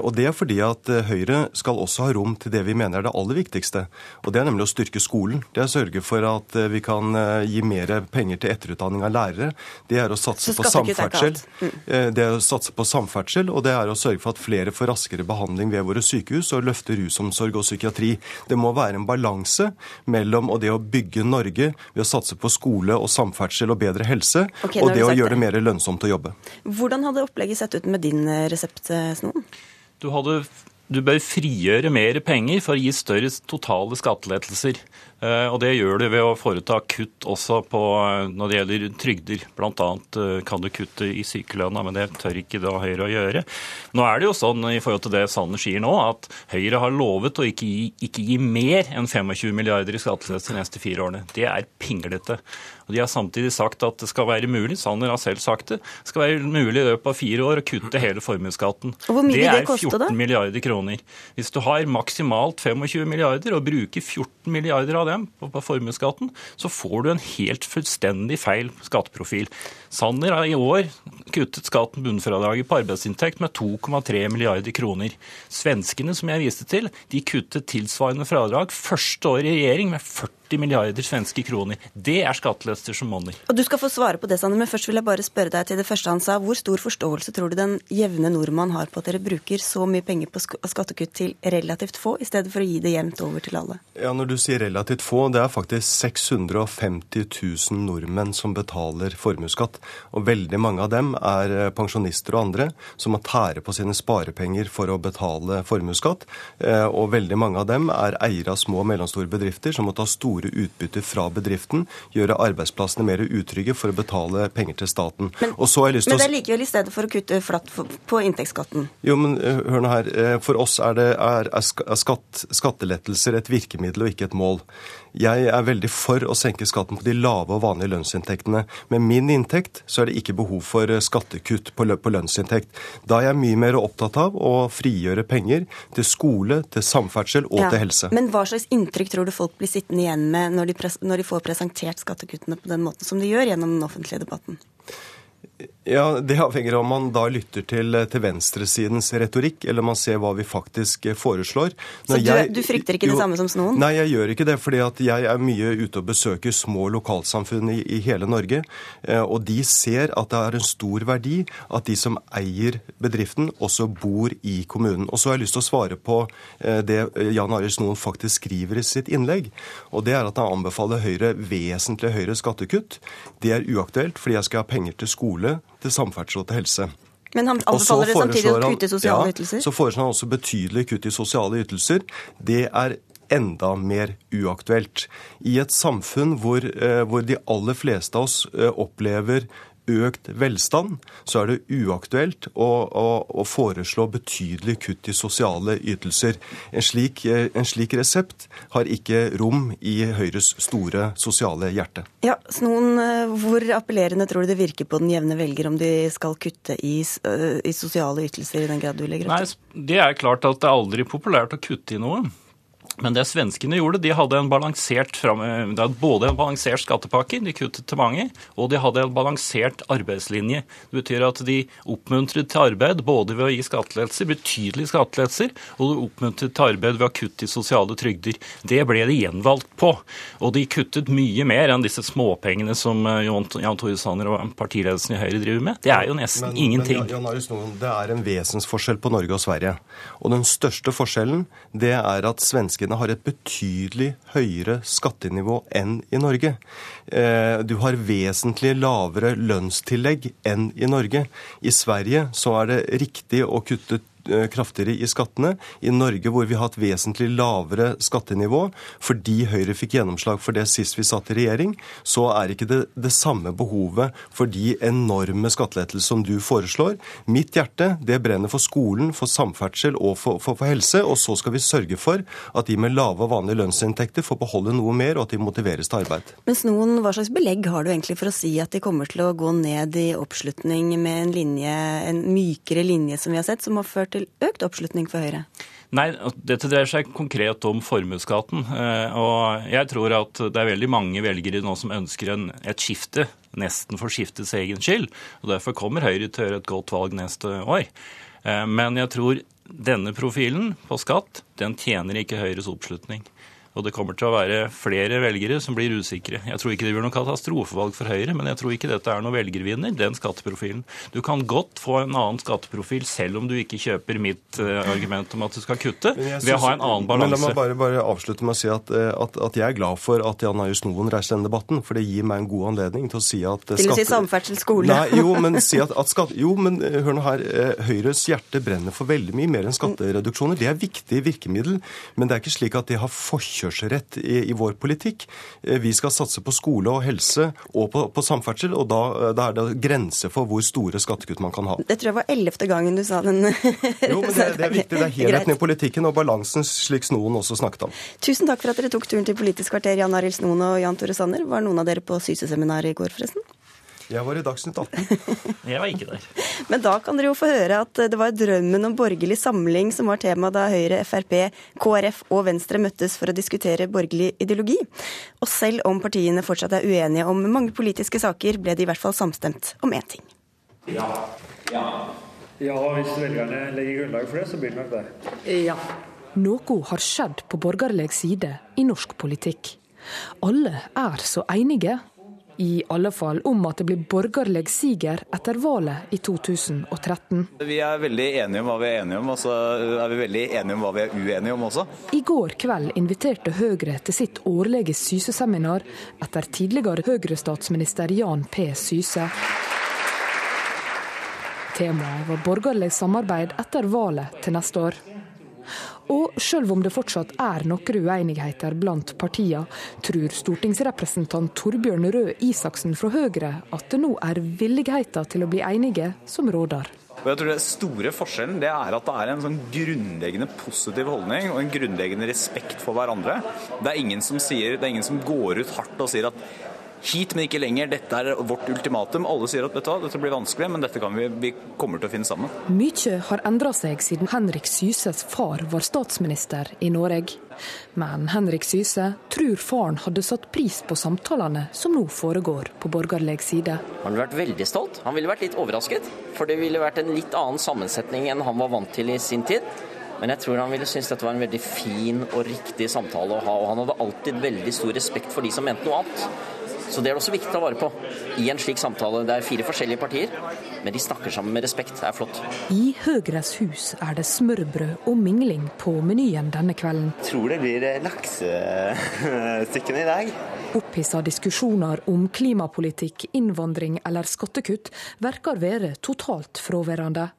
Og Det er fordi at Høyre skal også ha rom til det vi mener er det aller viktigste. Og Det er nemlig å styrke skolen. Det er å sørge for at vi kan gi mer penger til etterutdanning av lærere. Det er å satse på samferdsel. Mm. Det er å satse på samferdsel, og det er å sørge for at flere får raskere behandling ved våre sykehus, og løfte rusomsorg og psykiatri. Det må være en balanse mellom det å bygge Norge ved å satse på skole og samferdsel og bedre helse, okay, og det å gjøre det mer lønnsomt å jobbe. Hvordan hadde opplegget sett ut med din eh, resept, eh, Snoen? Du, hadde, du bør frigjøre mer penger for å gi større totale skattelettelser. Eh, og Det gjør du ved å foreta kutt også på, eh, når det gjelder trygder. Bl.a. Eh, kan du kutte i sykelønna, men det tør ikke da Høyre å gjøre. Nå er det jo sånn i forhold til det Sanner sier nå, at Høyre har lovet å ikke gi, ikke gi mer enn 25 milliarder i skattelettelse de neste fire årene. Det er pinglete. Og De har samtidig sagt at det skal være mulig, Sanner har selv sagt det, det skal være mulig i løpet av fire år å kutte hele formuesskatten. Det er 14 milliarder kroner. Hvis du har maksimalt 25 milliarder og bruker 14 milliarder av dem på, på formuesskatten, så får du en helt fullstendig feil skatteprofil. Sanner har i år kuttet skatten bunnfradraget på arbeidsinntekt med 2,3 milliarder kroner. Svenskene, som jeg viste til, de kuttet tilsvarende fradrag første år i regjering med 40 40 milliarder svenske kroner. Det er skattelettelser som monner. Og Du skal få svare på det, Sander, men først vil jeg bare spørre deg til det første han sa. Hvor stor forståelse tror du den jevne nordmann har på at dere bruker så mye penger på skattekutt til relativt få, i stedet for å gi det jevnt over til alle? Ja, Når du sier relativt få, det er faktisk 650 000 nordmenn som betaler formuesskatt. Og veldig mange av dem er eh, pensjonister og andre som må tære på sine sparepenger for å betale formuesskatt. Eh, og veldig mange av dem er eiere av små og mellomstore bedrifter som må ta store utbytter fra bedriften, gjøre arbeidsplassene mer utrygge for å betale penger til staten. Men, men det er likevel i stedet for å kutte flatt på inntektsskatten? Jo, men eh, hør nå her. For oss er, det, er, er skatt, skattelettelser et virkemiddel og ikke et mål. Jeg er veldig for å senke skatten på de lave og vanlige lønnsinntektene. Med min inntekt så er det ikke behov for eh, skattekutt på lønnsinntekt. Da er jeg mye mer opptatt av å frigjøre penger til skole, til samferdsel og ja, til helse. Men hva slags inntrykk tror du folk blir sittende igjen med når de, når de får presentert skattekuttene på den måten som de gjør gjennom den offentlige debatten? Ja, Det avhenger av om man da lytter til, til venstresidens retorikk, eller man ser hva vi faktisk foreslår. Når så du, jeg, du, frykter ikke det jo, samme som Snoen? Nei, jeg gjør ikke det. fordi at jeg er mye ute og besøker små lokalsamfunn i, i hele Norge. Eh, og de ser at det er en stor verdi at de som eier bedriften, også bor i kommunen. Og så har jeg lyst til å svare på eh, det Jan Arild Snoen faktisk skriver i sitt innlegg. Og det er at han anbefaler Høyre vesentlig høyere skattekutt. Det er uaktuelt, fordi jeg skal ha penger til skole skole, til samferdsel og til helse. Men han anbefaler det samtidig å kutte i sosiale ytelser? Ja, så foreslår han også betydelige kutt i sosiale ytelser. Det er enda mer uaktuelt. I et samfunn hvor, eh, hvor de aller fleste av oss eh, opplever økt velstand, så er det uaktuelt å, å, å foreslå betydelige kutt i sosiale ytelser. En slik, en slik, resept har ikke rom i Høyres store sosiale hjerte. Ja, Snoen, hvor appellerende tror du det virker på den jevne velger om de skal kutte i, i sosiale ytelser i den grad du legger opp til? Nei, Det er klart at det er aldri populært å kutte i noe. Men det svenskene gjorde, de hadde en balansert, hadde både en balansert skattepakke, de kuttet til mange, og de hadde en balansert arbeidslinje. Det betyr at de oppmuntret til arbeid både ved å gi skattelettelser, betydelige skattelettelser, og de oppmuntret til arbeid ved å kutte i sosiale trygder. Det ble de gjenvalgt på. Og de kuttet mye mer enn disse småpengene som eh, Jan Tore Sanner og partiledelsen i Høyre driver med. Det er jo nesten men, ingenting. Men, Jan Aris, det er en vesensforskjell på Norge og Sverige. Og den største forskjellen det er at svenskene svenskene har et betydelig høyere skattenivå enn i Norge. Eh, du har vesentlig lavere lønnstillegg enn i Norge. I Sverige så er det riktig å kutte kraftigere i skattene. I Norge hvor vi har hatt vesentlig lavere skattenivå fordi Høyre fikk gjennomslag for det sist vi satt i regjering, så er ikke det det samme behovet for de enorme skattelettelser som du foreslår. Mitt hjerte det brenner for skolen, for samferdsel og for, for, for helse. Og så skal vi sørge for at de med lave og vanlige lønnsinntekter får beholde noe mer, og at de motiveres til arbeid. Mens noen, Hva slags belegg har du egentlig for å si at de kommer til å gå ned i oppslutning med en linje, en mykere linje som vi har sett, som har ført til økt oppslutning for Høyre? Nei, dette dreier seg konkret om formuesskatten. Eh, og jeg tror at det er veldig mange velgere nå som ønsker en, et skifte, nesten for skiftets egen skyld. Og derfor kommer Høyre til å gjøre et godt valg neste år. Eh, men jeg tror denne profilen på skatt, den tjener ikke Høyres oppslutning. Og det kommer til å være flere velgere som blir usikre. Jeg tror ikke det blir noe katastrofevalg for Høyre, men jeg tror ikke dette er noe velgervinner, den skatteprofilen. Du kan godt få en annen skatteprofil selv om du ikke kjøper mitt uh, argument om at du skal kutte, ved å ha en annen balanse. Men La meg bare, bare avslutte med å si at, eh, at, at, jeg er glad for at Jan Arild Noen reiser denne debatten, for det gir meg en god anledning til å si at Til å si samferdsel, skole. Nei, jo, men, si at, at skatt, jo, men eh, hør nå her. Høyres hjerte brenner for veldig mye mer enn skattereduksjoner. Det er viktige virkemiddel, men det er ikke slik at det har forkjørt forkjørsrett i, i, vår politikk. Eh, vi skal satse på skole og helse og på, på samferdsel, og da, eh, da, er det grenser for hvor store skattekutt man kan ha. Det tror jeg var ellevte gangen du sa den. jo, men det, det er viktig. Det er helheten i politikken og balansen, slik Snoen også snakket om. Tusen takk for at dere tok turen til Politisk kvarter, Jan Arild Snoen og Jan Tore Sanner. Var noen av dere på Syse-seminar i går, forresten? Jeg var i Dagsnytt 18. Jeg var ikke der. Men da kan dere jo få høre at det var drømmen om borgerlig samling som var tema da Høyre, Frp, KrF og Venstre møttes for å diskutere borgerlig ideologi. Og selv om partiene fortsatt er uenige om mange politiske saker, ble de i hvert fall samstemt om én ting. Ja. Ja. ja, hvis velgerne legger grunnlag for det, så blir det nok det. Ja. Noe har skjedd på borgerlig side i norsk politikk. Alle er så enige i alle fall om at det blir borgerlig siger etter valget i 2013. Vi er veldig enige om hva vi er enige om, og så er vi veldig enige om hva vi er uenige om også. I går kveld inviterte Høyre til sitt årlige Syse-seminar etter tidligere Høyre-statsminister Jan P. Syse. Temaet var borgerlig samarbeid etter valget til neste år. Og selv om det fortsatt er noen uenigheter blant partiene, tror stortingsrepresentant Torbjørn Røe Isaksen fra Høyre at det nå er villigheten til å bli enige som råder. Og jeg tror det store forskjellen det er at det er en sånn grunnleggende positiv holdning og en grunnleggende respekt for hverandre. Det er ingen som, sier, det er ingen som går ut hardt og sier at hit, men ikke lenger. Dette er vårt ultimatum. Alle sier at vet du, dette blir vanskelig, men dette kan vi, vi kommer til å finne sammen. Mykje har endra seg siden Henrik Syses far var statsminister i Norge. Men Henrik Syse tror faren hadde satt pris på samtalene som nå foregår på borgerlig side. Han ville vært veldig stolt. Han ville vært litt overrasket. For det ville vært en litt annen sammensetning enn han var vant til i sin tid. Men jeg tror han ville synes dette var en veldig fin og riktig samtale å ha. Og han hadde alltid veldig stor respekt for de som mente noe annet. Så det er det også viktig å ta vare på i en slik samtale. Det er fire forskjellige partier, men de snakker sammen med respekt. Det er flott. I Høyres hus er det smørbrød og mingling på menyen denne kvelden. Jeg tror det blir laksestykkene i dag. Opphissa diskusjoner om klimapolitikk, innvandring eller skattekutt verker være totalt fraværende.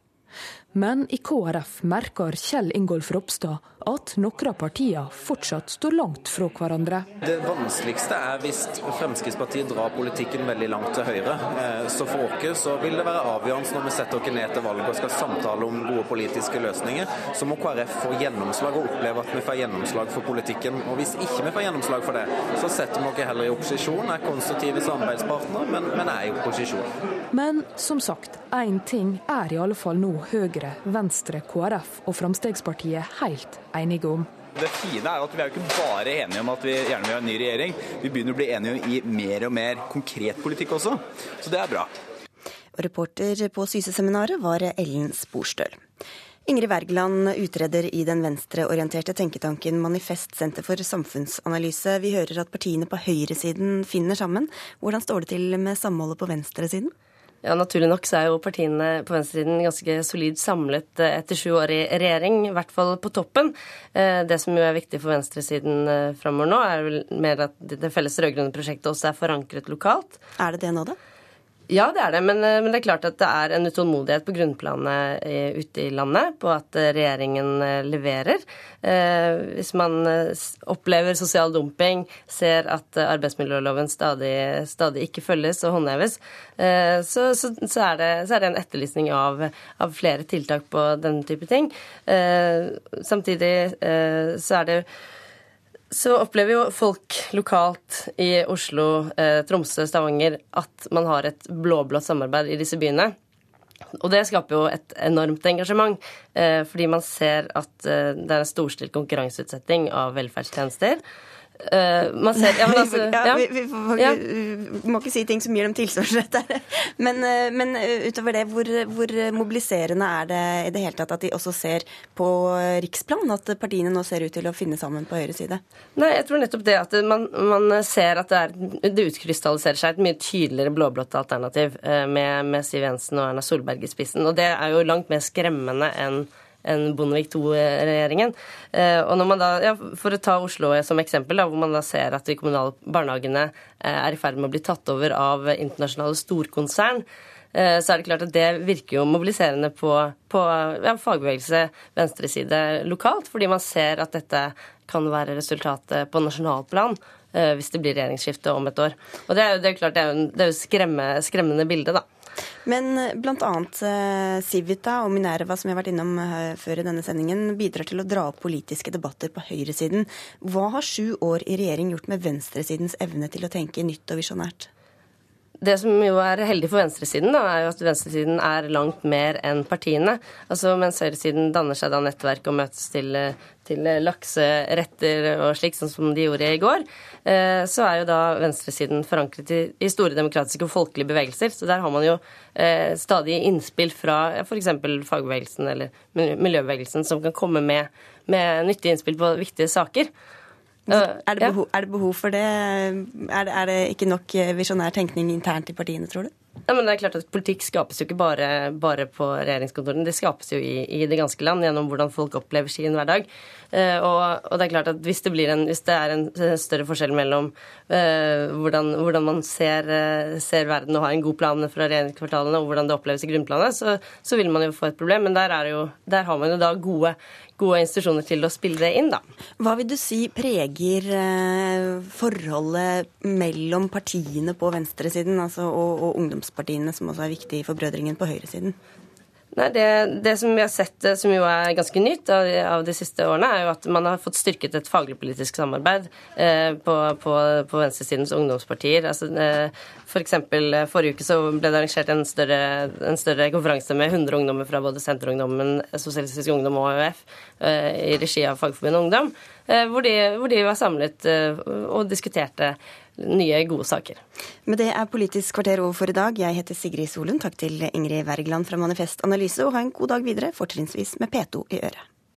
Men i KrF merker Kjell Ingolf Ropstad at noen av partiene fortsatt står langt fra hverandre. Det vanskeligste er hvis Fremskrittspartiet drar politikken veldig langt til høyre. Eh, så for oss så vil det være avgjørende når vi setter oss ned til valget og skal samtale om gode politiske løsninger, så må KrF få gjennomslag og oppleve at vi får gjennomslag for politikken. Og hvis ikke vi får gjennomslag for det, så setter vi oss heller i opposisjon, er konstruktive samarbeidspartnere, men, men er i opposisjon. Men som sagt, én ting er i alle fall nå Høyre, Venstre, KrF og Fremskrittspartiet helt enige om. Det fine er at vi er jo ikke bare enige om at vi gjerne vil ha en ny regjering. Vi begynner å bli enige i mer og mer konkret politikk også. Så det er bra. Og reporter på Syse-seminaret var Ellen Sporstøl. Ingrid Wergeland utreder i den venstreorienterte tenketanken Manifest Senter for samfunnsanalyse. Vi hører at partiene på høyresiden finner sammen. Hvordan står det til med samholdet på venstresiden? Ja, Naturlig nok så er jo partiene på venstresiden ganske solid samlet eh, etter sju år i regjering, i hvert fall på toppen. Eh, det som jo er viktig for venstresiden eh, framover nå, er vel mer at det felles rød-grønne prosjektet også er forankret lokalt. Er det det nå, da? Ja, det er det. Men, men, det er klart at det er en utålmodighet på grunnplanet ute i landet på at regjeringen leverer. Hvis man opplever sosial dumping, ser at arbeidsmiljøloven stadig, stadig ikke følges og håndheves, så, så, så, er, det, så er, det, en etterlysning av, av, flere tiltak på denne type ting. Samtidig så er det så opplever jo folk lokalt i Oslo, eh, Tromsø, Stavanger at man har et blå-blått samarbeid i disse byene. Og det skaper jo et enormt engasjement, eh, fordi man ser at eh, det er en storstilt konkurranseutsetting av velferdstjenester. Uh, man ser, ja, men altså, ja, vi, vi, får, ja. vi, må ikke si ting som gir dem tilsvarsrett der. Men, uh, men uh, utover det, hvor, hvor, mobiliserende er det i det hele tatt at de også ser på riksplan at partiene nå ser ut til å finne sammen på høyre side? Nei, jeg tror nettopp det at man, man ser at det, er, det utkrystalliserer seg et mye tydeligere blå-blått alternativ med, med Siv Jensen og Erna Solberg i spissen. Og det er jo langt mer skremmende enn enn Bondevik II-regjeringen. Eh, og når man da, ja, For å ta Oslo som eksempel, da, hvor man da ser at de kommunale barnehagene eh, er i ferd med å bli tatt over av internasjonale storkonsern, eh, så er det klart at det virker jo mobiliserende på, på ja, fagbevegelse, venstreside lokalt, fordi man ser at dette kan være resultatet på nasjonalplan hvis det blir regjeringsskifte om et år. Og det er jo, det er klart, det er jo, det er jo skremme, skremmende bilde, da. Men eh, bl.a. Eh, Civita og Minerva, som jeg har vært innom eh, før i denne sendingen, bidrar til å dra opp politiske debatter på høyresiden. Hva har sju år i regjering gjort med venstresidens evne til å tenke nytt og visjonært? det som jo er heldig for venstresiden, da, er jo at venstresiden er langt mer enn partiene. Altså Mens høyresiden danner seg da nettverk og møtes til, til lakseretter og slik, sånn som de gjorde i går, eh, så er jo da venstresiden forankret i, store demokratiske og folkelige bevegelser. Så der har man jo eh, stadig innspill fra f.eks. fagbevegelsen eller miljøbevegelsen som kan komme med, med nyttige innspill på viktige saker. Er det, behov, er det, behov, for det? Er det, er det ikke nok visjonær tenkning internt i partiene, tror du? Ja, men det er klart at Politikk skapes jo ikke bare, bare på regjeringskontorene. Det skapes jo i, i, det ganske land gjennom hvordan folk opplever sin hverdag. Eh, og, og, det er klart at hvis det, en, hvis det er en større forskjell mellom eh, hvordan, hvordan, man ser, uh, ser, verden og har en god plan fra regjeringskvartalene, og hvordan det oppleves i grunnplanet, så, så, vil man jo få et problem. Men der, jo, der har man jo da gode, gode institusjoner til å spille det inn, da. Hva vil du si preger eh, forholdet mellom partiene på venstresiden altså, og, og ungdomspartiene, som også er viktig for brødringen på høyresiden? Nei, det, det, som vi har sett, eh, som jo er ganske nytt av, av, de siste årene, er jo at man har fått styrket et faglig-politisk samarbeid eh, på, på, på, venstresidens ungdomspartier. Altså, eh, for eksempel, eh, Forrige uke så ble det arrangert en større, en større konferanse med 100 ungdommer fra både Senterungdommen, Sosialistisk Ungdom og AUF eh, i regi av Fagforbundet Ungdom, eh, hvor de, hvor, de, var samlet og diskuterte nye, gode saker. Med det er Politisk kvarter over for i dag. Jeg heter Sigrid Solund. Takk til Ingrid Wergeland fra Manifest Analyse, og ha en god dag videre, fortrinnsvis med P2 i øret.